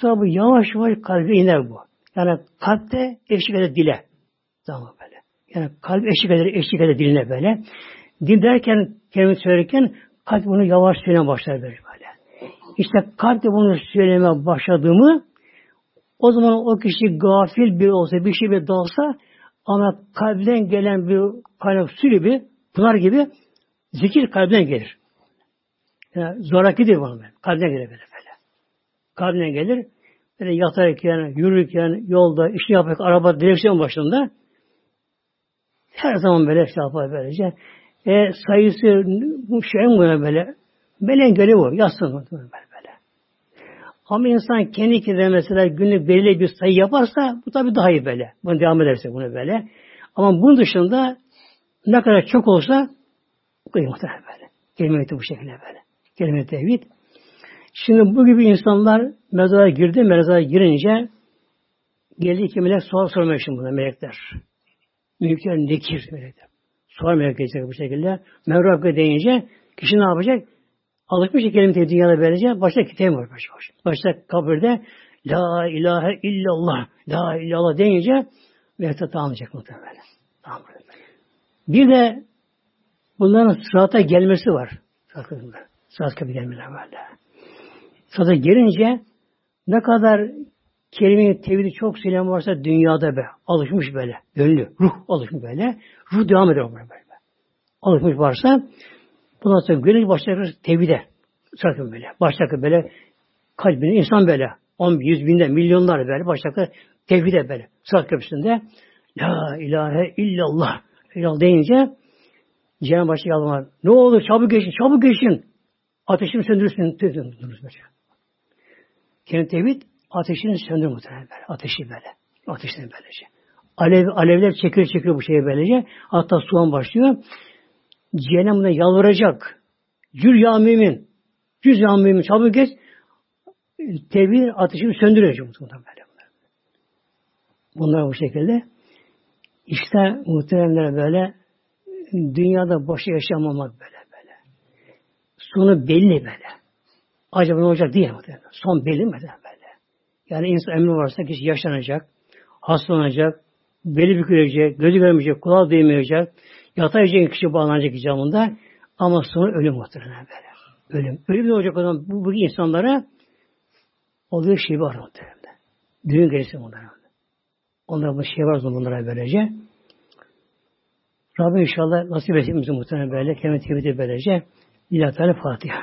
Tabi yavaş yavaş kalbe iner bu. Yani kalpte eşlik eder dile. Tamam. Yani kalp eşlik eder, eşlik eder diline böyle. Dil derken, kelime söylerken kalp bunu yavaş söylemeye başlar böyle. İşte kalp de bunu söylemeye başladığımı o zaman o kişi gafil bir olsa, bir şey bir dalsa ama kalpten gelen bir kaynak su gibi, pınar gibi zikir kalpten gelir. Yani zorakidir bunu böyle. Kalpten gelir böyle böyle. Kalpten gelir. Böyle yatarken, yürürken, yolda, işini yaparken, araba direksiyon başında her zaman böyle şey böylece. E, sayısı bu şey mi böyle? Melen göre bu. Yazsın böyle böyle. Ama insan kendi kendine mesela günlük belirli bir sayı yaparsa bu tabii daha iyi böyle. Bunu devam ederse bunu böyle. Ama bunun dışında ne kadar çok olsa muhtemelen böyle. Kelime bu şekilde böyle. Kelime tevhid. Şimdi bu gibi insanlar mezara girdi, mezara girince geldi ki melek sual sormaya şimdi buna melekler. Mülkler nekir melekler. Sual melek gelecek bu şekilde. Mevrakı deyince kişi ne yapacak? Alışmış kelime tevhid dünyada böylece başta kitap var. Başta, başta kabirde La ilahe illallah La illallah deyince melekler tamamlayacak muhtemelen. Tamam. Bir de bunların sırata gelmesi var. Sırat kapı gelmeler böyle. Sırata gelince ne kadar kelime tevhidi çok söyleyen varsa dünyada be. Alışmış böyle. Gönlü. Ruh alışmış böyle. Ruh devam ediyor böyle. böyle. Alışmış varsa bundan sonra gönül başlar tevhide. Sıratı böyle. Başlar böyle kalbini insan böyle. On, yüz binde, milyonlar böyle. Başlar tevhide böyle. Sırat köprüsünde La ilahe illallah. İllallah deyince Cenab-ı Başka yalvar. Ne olur çabuk geçin, çabuk geçin. Ateşini söndürürsün. Söndürürsün. Kendi tevhid ateşini söndür muhtemelen böyle. Ateşi böyle. Ateşini böylece. Alev, alevler çekiyor çekiyor bu şeye böylece. Hatta soğan başlıyor. Cehennem buna yalvaracak. Cür ya mümin. Cüz ya mümin. Çabuk geç. Tevhid ateşini söndürecek muhtemelen böyle. Bunlar bu şekilde. İşte muhteremler böyle dünyada boşa yaşamamak böyle böyle. Sonu belli böyle. Acaba ne olacak diye muhtemelen. Son belli mi böyle? Yani insan emri varsa kişi yaşlanacak, hastalanacak, beli bükülecek, gözü görmeyecek, kulağı duyamayacak, yatayacak kişi bağlanacak icamında ama sonra ölüm muhtemelen böyle. Ölüm. Ölüm ne olacak o zaman bu, bu insanlara oluyor şey var muhtemelen. Düğün gerisi bunlara. Onlara bu şey var bunlara böylece. Rabbim inşallah nasip etsin muhtemelen böyle. Kemet tevhidi böylece. İlahi Teala Fatiha.